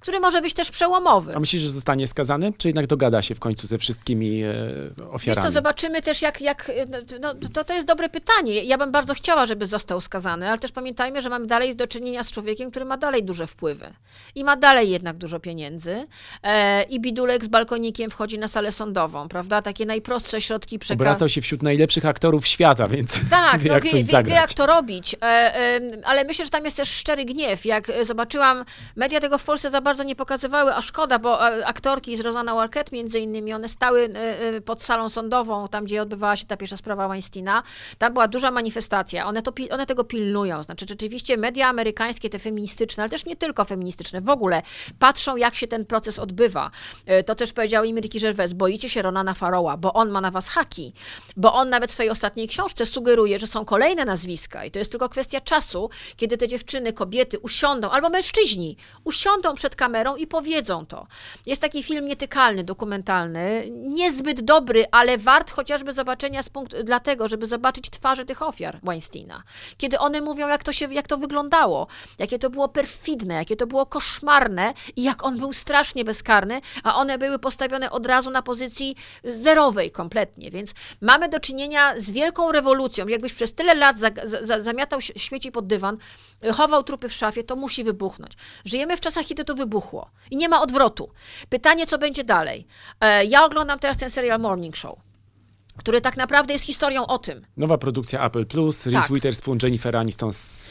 który może być też przełomowy. A myślisz, że zostanie skazany, czy jednak dogada się w końcu ze wszystkimi e, Wiesz ofiarami? co, zobaczymy też jak, jak no, to, to jest dobre pytanie. Ja bym bardzo chciała, żeby został skazany, ale też pamiętajmy, że mamy dalej do czynienia z człowiekiem, który ma dalej duże wpływy i ma dalej jednak dużo pieniędzy e, i bidulek z balkonikiem wchodzi na salę sądową, prawda? Takie najprostsze środki przekazu. Obracał się wśród najlepszych aktorów świata, więc Tak, wie, no jak wie, wie, wie jak to robić, e, e, ale myślę, że tam jest też szczery gniew. Jak e, zobaczyłam, media tego w Polsce za bardzo nie pokazywały, a szkoda, bo e, aktorki z Rosanna Arquette między innymi, one stały e, e, pod salą sądową, tam gdzie odbywała się ta pierwsza sprawa Weinsteina. Tam była duża manifestacja. One, to, one tego pilnują. Znaczy, rzeczywiście media amerykańskie, te feministyczne, ale też nie tylko feministyczne, w ogóle patrzą, jak się ten proces odbywa. To też powiedział im Ricky Gervais, boicie się Ronana Farrowa, bo on ma na was haki, bo on nawet w swojej ostatniej książce sugeruje, że są kolejne nazwiska i to jest tylko kwestia czasu, kiedy te dziewczyny, kobiety usiądą, albo mężczyźni, usiądą przed kamerą i powiedzą to. Jest taki film nietykalny, dokumentalny, niezbyt dobry, ale wart chociażby zobaczenia z punktu, dlatego, żeby zobaczyć twarze tych ofiar Weinsteina. Kiedy one mówią, jak to, się, jak to wyglądało, jakie to było perfidne, jakie to było koszmarne i jak on był strasznie bezkarny, a one były postawione od razu na pozycji zerowej kompletnie. Więc mamy do czynienia z wielką rewolucją. Jakbyś przez tyle lat za, za, zamiatał śmieci pod dywan, chował trupy w szafie, to musi wybuchnąć. Żyjemy w czasach, kiedy to wybuchło i nie ma odwrotu. Pytanie, co będzie dalej. E, Ja oglądam teraz ten serial Morning Show, który tak naprawdę jest historią o tym, Nowa produkcja Apple Plus, Reese Tak. Witherspoon, Jennifer Aniston,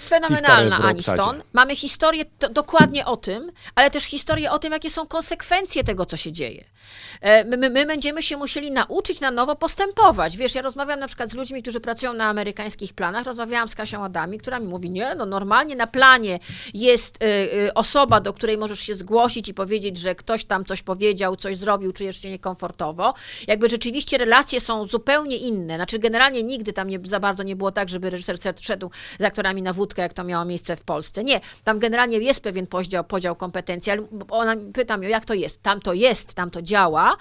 fenomenalna Aniston. Mamy historię to, dokładnie o tym, ale też historię o tym, jakie są konsekwencje tego, co się dzieje. E, My, my, my będziemy się musieli nauczyć na nowo postępować. Wiesz, ja rozmawiam na przykład z ludźmi, którzy pracują na amerykańskich planach. Rozmawiałam z Kasią Adami, która mi mówi, nie, no normalnie na planie jest y, y, osoba, do której możesz się zgłosić i powiedzieć, że ktoś tam coś powiedział, coś zrobił, czujesz się niekomfortowo. Jakby rzeczywiście relacje są zupełnie inne. Znaczy generalnie nigdy tam nie, za bardzo nie było tak, żeby reżyser szedł- z aktorami na wódkę, jak to miało miejsce w Polsce. Nie, tam generalnie jest pewien podział, podział kompetencji, ale ona pytam ją, jak to jest? Tam to jest, tam to działa.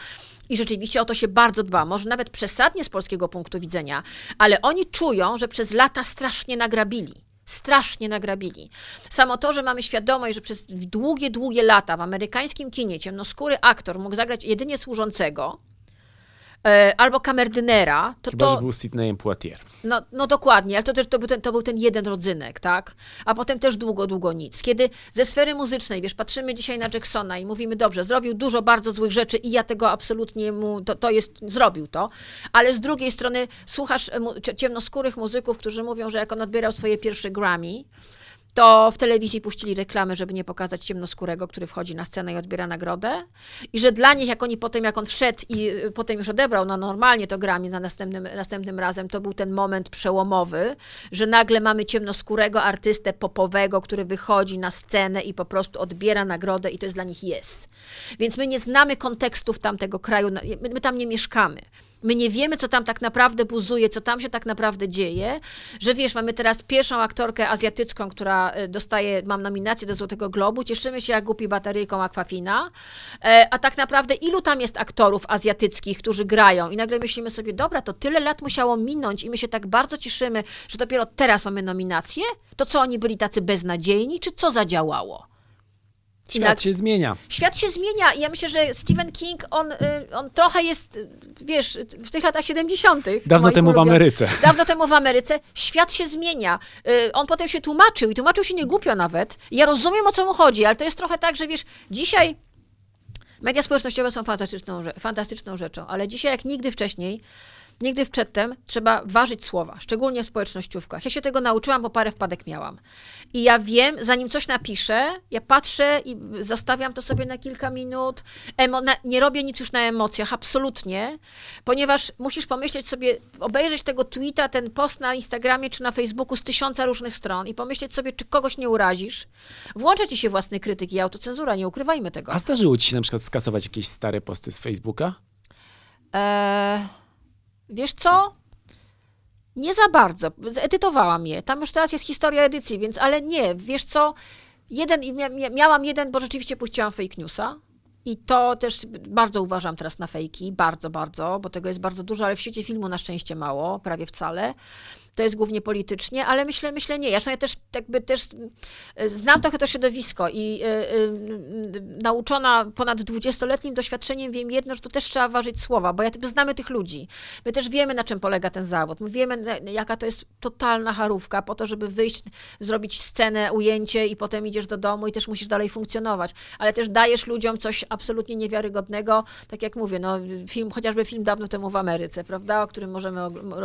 I rzeczywiście o to się bardzo dba, może nawet przesadnie z polskiego punktu widzenia, ale oni czują, że przez lata strasznie nagrabili. Strasznie nagrabili. Samo to, że mamy świadomość, że przez długie, długie lata w amerykańskim kinie ciemnoskóry aktor mógł zagrać jedynie służącego albo kamerdynera, to Chyba, to... że był Sydneyem Poitier. No, no dokładnie, ale to też to był, ten, to był ten jeden rodzynek, tak? A potem też długo, długo nic. Kiedy ze sfery muzycznej, wiesz, patrzymy dzisiaj na Jacksona i mówimy, dobrze, zrobił dużo bardzo złych rzeczy i ja tego absolutnie mu, to, to jest, zrobił to, ale z drugiej strony słuchasz e, mu, cie- ciemnoskórych muzyków, którzy mówią, że jak on odbierał swoje pierwsze Grammy, to w telewizji puścili reklamy, żeby nie pokazać ciemnoskórego, który wchodzi na scenę i odbiera nagrodę. I że dla nich, jak oni potem, jak on wszedł i y, potem już odebrał, no normalnie to Grammy na następnym, następnym razem, to był ten moment przełomowy, że nagle mamy ciemnoskórego artystę popowego, który wychodzi na scenę i po prostu odbiera nagrodę i to jest dla nich jest. Więc my nie znamy kontekstów tamtego kraju, my, my tam nie mieszkamy. My nie wiemy, co tam tak naprawdę buzuje, co tam się tak naprawdę dzieje, że wiesz, mamy teraz pierwszą aktorkę azjatycką, która e, dostaje, mam nominację do Złotego Globu, cieszymy się jak głupi bateryjką Aquafina, e, a tak naprawdę ilu tam jest aktorów azjatyckich, którzy grają? I nagle myślimy sobie, dobra, to tyle lat musiało minąć i my się tak bardzo cieszymy, że dopiero teraz mamy nominację, to co oni byli tacy beznadziejni, czy co zadziałało? Świat się zmienia. Świat się zmienia i ja myślę, że Stephen King, on, y, on trochę jest, wiesz, w tych latach 70. Dawno temu w. Ameryce. Dawno temu w Ameryce. Świat się zmienia. Y, On potem się tłumaczył i tłumaczył się nie głupio nawet. Ja rozumiem, o co mu chodzi, ale to jest trochę tak, że wiesz, dzisiaj media społecznościowe są fantastyczną, fantastyczną rzeczą, ale dzisiaj jak nigdy wcześniej Nigdy przedtem trzeba ważyć słowa, szczególnie w społecznościówkach. Ja się tego nauczyłam, bo parę wpadek miałam. I ja wiem, zanim coś napiszę, ja patrzę i zostawiam to sobie na kilka minut. Emo- na, nie robię nic już na emocjach, absolutnie, ponieważ musisz pomyśleć sobie, obejrzeć tego tweeta, ten post na Instagramie czy na Facebooku z tysiąca różnych stron i pomyśleć sobie, czy kogoś nie urazisz. Włącza ci się własny krytyk i autocenzura, nie ukrywajmy tego. A zdarzyło ci się na przykład skasować jakieś stare posty z Facebooka? Eee, wiesz co? Nie za bardzo. Zedytowałam je. Tam już teraz jest historia edycji, więc ale nie, wiesz co? Jeden, mia, mia- miałam jeden, bo rzeczywiście puściłam fake newsa. I to też bardzo uważam teraz na fejki, bardzo, bardzo, bo tego jest bardzo dużo, ale w świecie filmu na szczęście mało, prawie wcale. To jest głównie politycznie, ale myślę, myślę nie. Ja też jakby też e, znam trochę to środowisko i y, y, nauczona ponad 20-letnim doświadczeniem wiem jedno, że tu też trzeba ważyć słowa, bo ja, my znamy tych ludzi. My też wiemy, na czym polega ten zawód. My wiemy, jaka to jest totalna charówka po to, żeby wyjść, zrobić scenę, ujęcie i potem idziesz do domu i też musisz dalej funkcjonować. Ale też dajesz ludziom coś absolutnie niewiarygodnego, tak jak mówię, no, film, chociażby film dawno temu w Ameryce, prawda, o którym możemy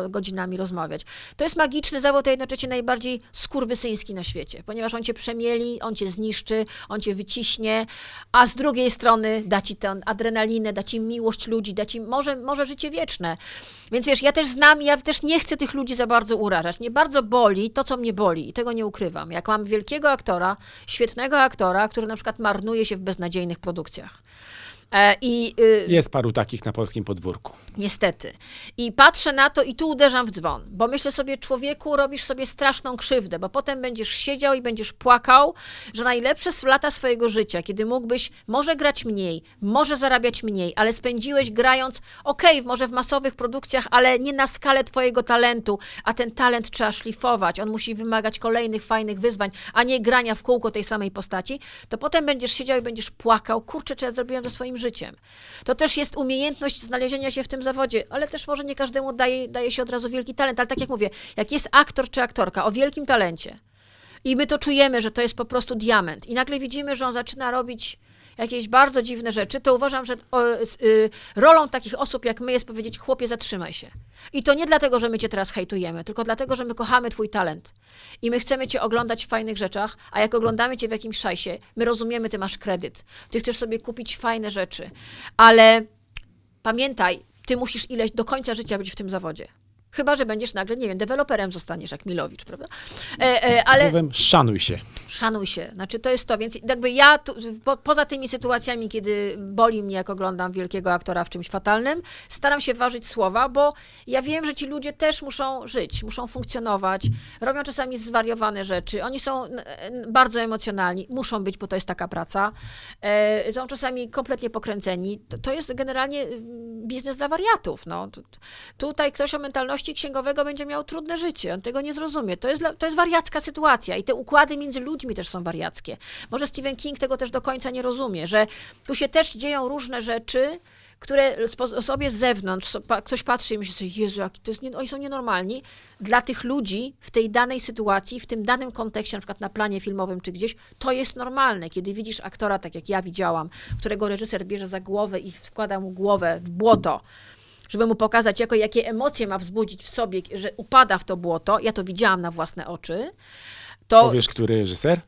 godzinami rozmawiać. To To jest magiczny zawód, a jednocześnie najbardziej skurwysyński na świecie, ponieważ on cię przemieli, on cię zniszczy, on cię wyciśnie, a z drugiej strony da ci tę adrenalinę, da ci miłość ludzi, da ci może, może życie wieczne. Więc wiesz, ja też znam, ja też nie chcę tych ludzi za bardzo urażać. Mnie bardzo boli to, co mnie boli i tego nie ukrywam. Jak mam wielkiego aktora, świetnego aktora, który na przykład marnuje się w beznadziejnych produkcjach. E, I y, Jest paru takich na polskim podwórku. Niestety. I patrzę na to i tu uderzam w dzwon, bo myślę sobie, człowieku, robisz sobie straszną krzywdę, bo potem będziesz siedział i będziesz płakał, że najlepsze lata swojego życia, kiedy mógłbyś może grać mniej, może zarabiać mniej, ale spędziłeś grając, okej, może w masowych produkcjach, ale nie na skalę twojego talentu, a ten talent trzeba szlifować, on musi wymagać kolejnych fajnych wyzwań, a nie grania w kółko tej samej postaci, to potem będziesz siedział i będziesz płakał, kurczę, czy ja zrobiłem ze swoim życiem. To też jest umiejętność znalezienia się w tym zawodzie, ale też może nie każdemu daje, daje się od razu wielki talent, ale tak jak mówię, jak jest aktor czy aktorka o wielkim talencie i my to czujemy, że to jest po prostu diament i nagle widzimy, że on zaczyna robić jakieś bardzo dziwne rzeczy, to uważam, że y, rolą takich osób jak my jest powiedzieć, chłopie, zatrzymaj się. I to nie dlatego, że my cię teraz hejtujemy, tylko dlatego, że my kochamy twój talent. I my chcemy cię oglądać w fajnych rzeczach, a jak oglądamy cię w jakimś szajsie, my rozumiemy, ty masz kredyt. Ty chcesz sobie kupić fajne rzeczy, ale pamiętaj, ty musisz ileś do końca życia być w tym zawodzie. Chyba, że będziesz nagle, nie wiem, deweloperem zostaniesz jak Milowicz, prawda? E, e, ale Słowem, szanuj się. szanuj się. Znaczy, to jest to. Więc jakby ja, tu, po, poza tymi sytuacjami, kiedy boli mnie, jak oglądam wielkiego aktora w czymś fatalnym, staram się ważyć słowa, bo ja wiem, że ci ludzie też muszą żyć, muszą funkcjonować, robią czasami zwariowane rzeczy. Oni są bardzo emocjonalni, muszą być, bo to jest taka praca. E, są czasami kompletnie pokręceni. To, to jest generalnie mm, biznes dla wariatów. No. Tu- tu- Tutaj ktoś o mentalności księgowego będzie miał trudne życie. On tego nie zrozumie. To jest, to jest wariacka sytuacja i te układy między ludźmi też są wariackie. Może Stephen King tego też do końca nie rozumie, że tu się też dzieją różne rzeczy, które sobie z zewnątrz, ktoś patrzy i myśli sobie, Jezu, jaki to jest oni są nienormalni. Dla tych ludzi w tej danej sytuacji, w tym danym kontekście, na przykład na planie filmowym czy gdzieś, to jest normalne. Kiedy widzisz aktora, tak jak ja widziałam, którego reżyser bierze za głowę i wkłada mu głowę w błoto, żeby mu pokazać, jako, jakie emocje ma wzbudzić w sobie, że upada w to błoto. Ja to widziałam na własne oczy. To Powiesz, który reżyser?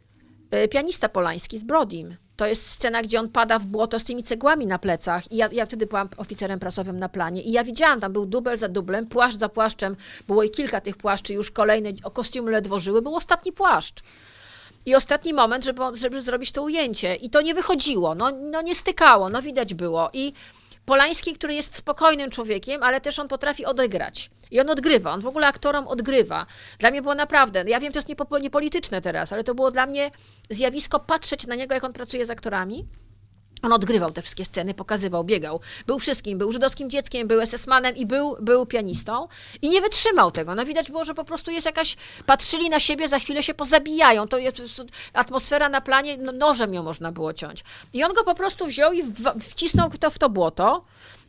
y, pianista polański z Brodim. To jest scena, gdzie on pada w błoto z tymi cegłami na plecach. I ja, ja wtedy byłam oficerem prasowym na planie. I ja widziałam, tam był dubel za dublem, płaszcz za płaszczem. Było i kilka tych płaszczy, już kolejne, o kostiumy ledwo żyły. Był ostatni płaszcz. I ostatni moment, żeby, żeby zrobić to ujęcie. I to nie wychodziło, no, no nie stykało, no widać było. I Polański, który jest spokojnym człowiekiem, ale też on potrafi odegrać. I on odgrywa, on w ogóle aktorom odgrywa. Dla mnie było naprawdę, ja wiem, to jest niepo- niepolityczne teraz, ale to było dla mnie zjawisko patrzeć na niego, jak on pracuje z aktorami. On odgrywał te wszystkie sceny, pokazywał, biegał. Był wszystkim, był żydowskim dzieckiem, był SS-manem i był, był pianistą. I nie wytrzymał tego. No widać było, że po prostu jest jakaś... Patrzyli na siebie, za chwilę się pozabijają. To jest atmosfera na planie, no, nożem ją można było ciąć. I on go po prostu wziął i wcisnął to w to błoto.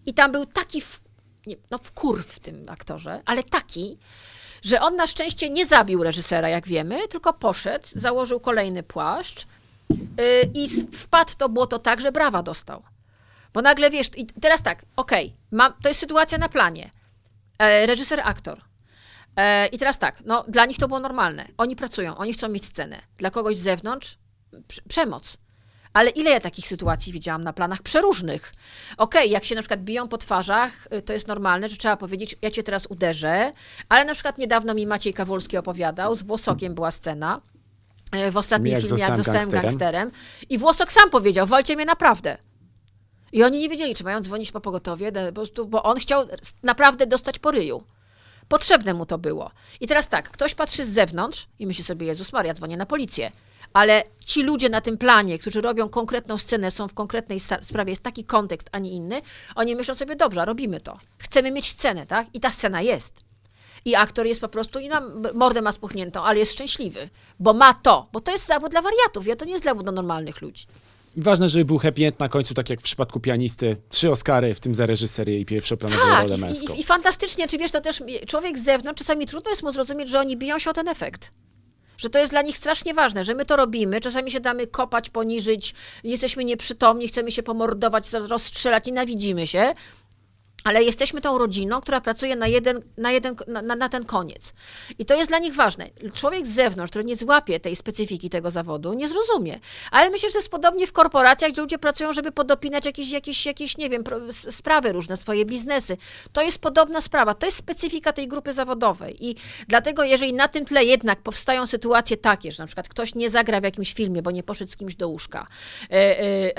I tam był taki... W, nie, no wkurw w tym aktorze, ale taki, że on na szczęście nie zabił reżysera, jak wiemy, tylko poszedł, założył kolejny płaszcz, i s- wpadł to błoto tak, że brawa dostał. Bo nagle wiesz, i teraz tak, okej, mam, to jest sytuacja na planie. E, reżyser, aktor. E, I teraz tak, no dla nich to było normalne. Oni pracują, oni chcą mieć scenę. Dla kogoś z zewnątrz prz- przemoc. Ale ile ja takich sytuacji widziałam na planach przeróżnych? Okej, jak się na przykład biją po twarzach, y, to jest normalne, że trzeba powiedzieć, ja cię teraz uderzę, ale na przykład niedawno mi Maciej Kawulski opowiadał, z Włosokiem była scena, w ostatnim filmie, jak zostałem gangsterem. gangsterem. I Włosok sam powiedział, walcie mnie naprawdę. I oni nie wiedzieli, czy mają dzwonić po pogotowie, bo on chciał naprawdę dostać po ryju. Potrzebne mu to było. I teraz tak, ktoś patrzy z zewnątrz i myśli sobie, Jezus Maria, dzwonię na policję. Ale ci ludzie na tym planie, którzy robią konkretną scenę, są w konkretnej sprawie, jest taki kontekst, a nie inny, oni myślą sobie, dobrze, robimy to. Chcemy mieć scenę, tak? I ta scena jest. I aktor jest po prostu, i na mordę ma spuchniętą, ale jest szczęśliwy, bo ma to, bo to jest zawód dla wariatów, ja to nie jest zawód dla normalnych ludzi. I ważne, żeby był happy end na końcu, tak jak w przypadku pianisty. Trzy Oscary, w tym za reżyserię i pierwszoplanową Tak, rolę i, męską. i, i fantastycznie, czy wiesz, to też człowiek z zewnątrz, czasami trudno jest mu zrozumieć, że oni biją się o ten efekt. Że to jest dla nich strasznie ważne, że my to robimy, czasami się damy kopać, poniżyć, jesteśmy nieprzytomni, chcemy się pomordować, rozstrzelać, nienawidzimy się, ale jesteśmy tą rodziną, która pracuje na, jeden, na, jeden, na, na- ten koniec. I to jest dla nich ważne. Człowiek z zewnątrz, który nie złapie tej specyfiki tego zawodu, nie zrozumie. Ale myślę, że to jest podobnie w korporacjach, gdzie ludzie pracują, żeby podopinać jakieś, jakieś, jakieś nie wiem, sprawy różne, swoje biznesy. To jest podobna sprawa. To jest specyfika tej grupy zawodowej. I dlatego, jeżeli na tym tle jednak powstają sytuacje takie, że na przykład ktoś nie zagra w jakimś filmie, bo nie poszedł z kimś do łóżka, e, e,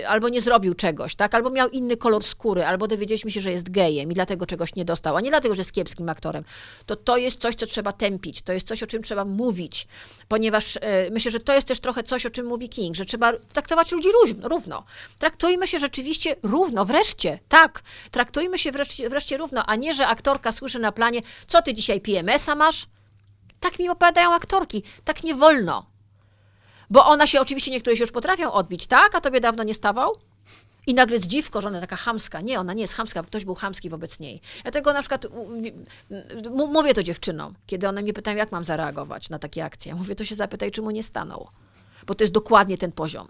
e, albo nie zrobił czegoś, tak? albo miał inny kolor skóry, albo dowiedzieliśmy się, że jest gejem i dlatego czegoś nie dostał, a nie dlatego, że jest kiepskim aktorem, to to jest coś, co trzeba tępić, to jest coś, o czym trzeba mówić, ponieważ e, myślę, że to jest też trochę coś, o czym mówi King, że trzeba traktować ludzi równo. równo. Traktujmy się rzeczywiście równo, wreszcie, tak, traktujmy się wreszcie, wreszcie równo, a nie, że aktorka słyszy na planie, co ty dzisiaj PMS-a masz? Tak mi opowiadają aktorki, tak nie wolno. Bo ona się, oczywiście niektóre się już potrafią odbić, tak? A tobie dawno nie stawał? I nagle zdziwko, że ona taka chamska. Nie, ona nie jest chamska, bo ktoś był chamski wobec niej. Ja tego na przykład mówię to dziewczynom, kiedy one mnie pytają, jak mam zareagować na takie akcje. Mówię, to się zapytaj, czy mu nie stanął. Bo to jest dokładnie ten poziom.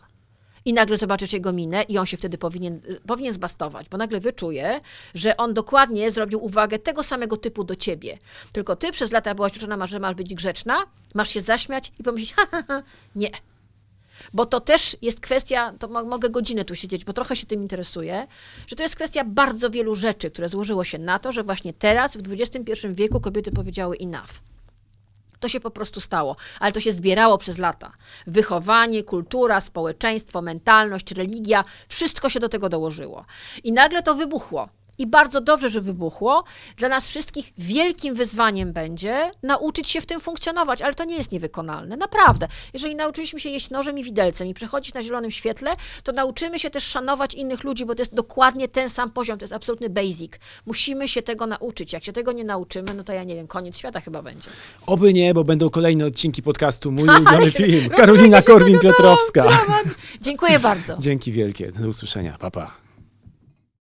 I nagle zobaczysz jego minę i on się wtedy powinien, powinien zbastować, bo nagle wyczuje, że on dokładnie zrobił uwagę tego samego typu do ciebie. Tylko ty przez lata byłaś uczona, że masz być grzeczna, masz się zaśmiać i pomyśleć, ha, ha, ha, nie. Bo to też jest kwestia, to mo- mogę godzinę tu siedzieć, bo trochę się tym interesuję, że to jest kwestia bardzo wielu rzeczy, które złożyło się na to, że właśnie teraz, w XXI wieku, kobiety powiedziały enough. To się po prostu stało, ale to się zbierało przez lata. Wychowanie, kultura, społeczeństwo, mentalność, religia, wszystko się do tego dołożyło. I nagle to wybuchło. I bardzo dobrze, że wybuchło. Dla nas wszystkich wielkim wyzwaniem będzie nauczyć się w tym funkcjonować, ale to nie jest niewykonalne, naprawdę. Jeżeli nauczyliśmy się jeść nożem i widelcem i przechodzić na zielonym świetle, to nauczymy się też szanować innych ludzi, bo to jest dokładnie ten sam poziom, to jest absolutny basic. Musimy się tego nauczyć. Jak się tego nie nauczymy, no to ja nie wiem, koniec świata chyba będzie. Oby nie, bo będą kolejne odcinki podcastu Mój ulubiony film. Karolina Korwin-Piotrowska. Dziękuję bardzo. Dzięki wielkie. Do usłyszenia. Pa, pa.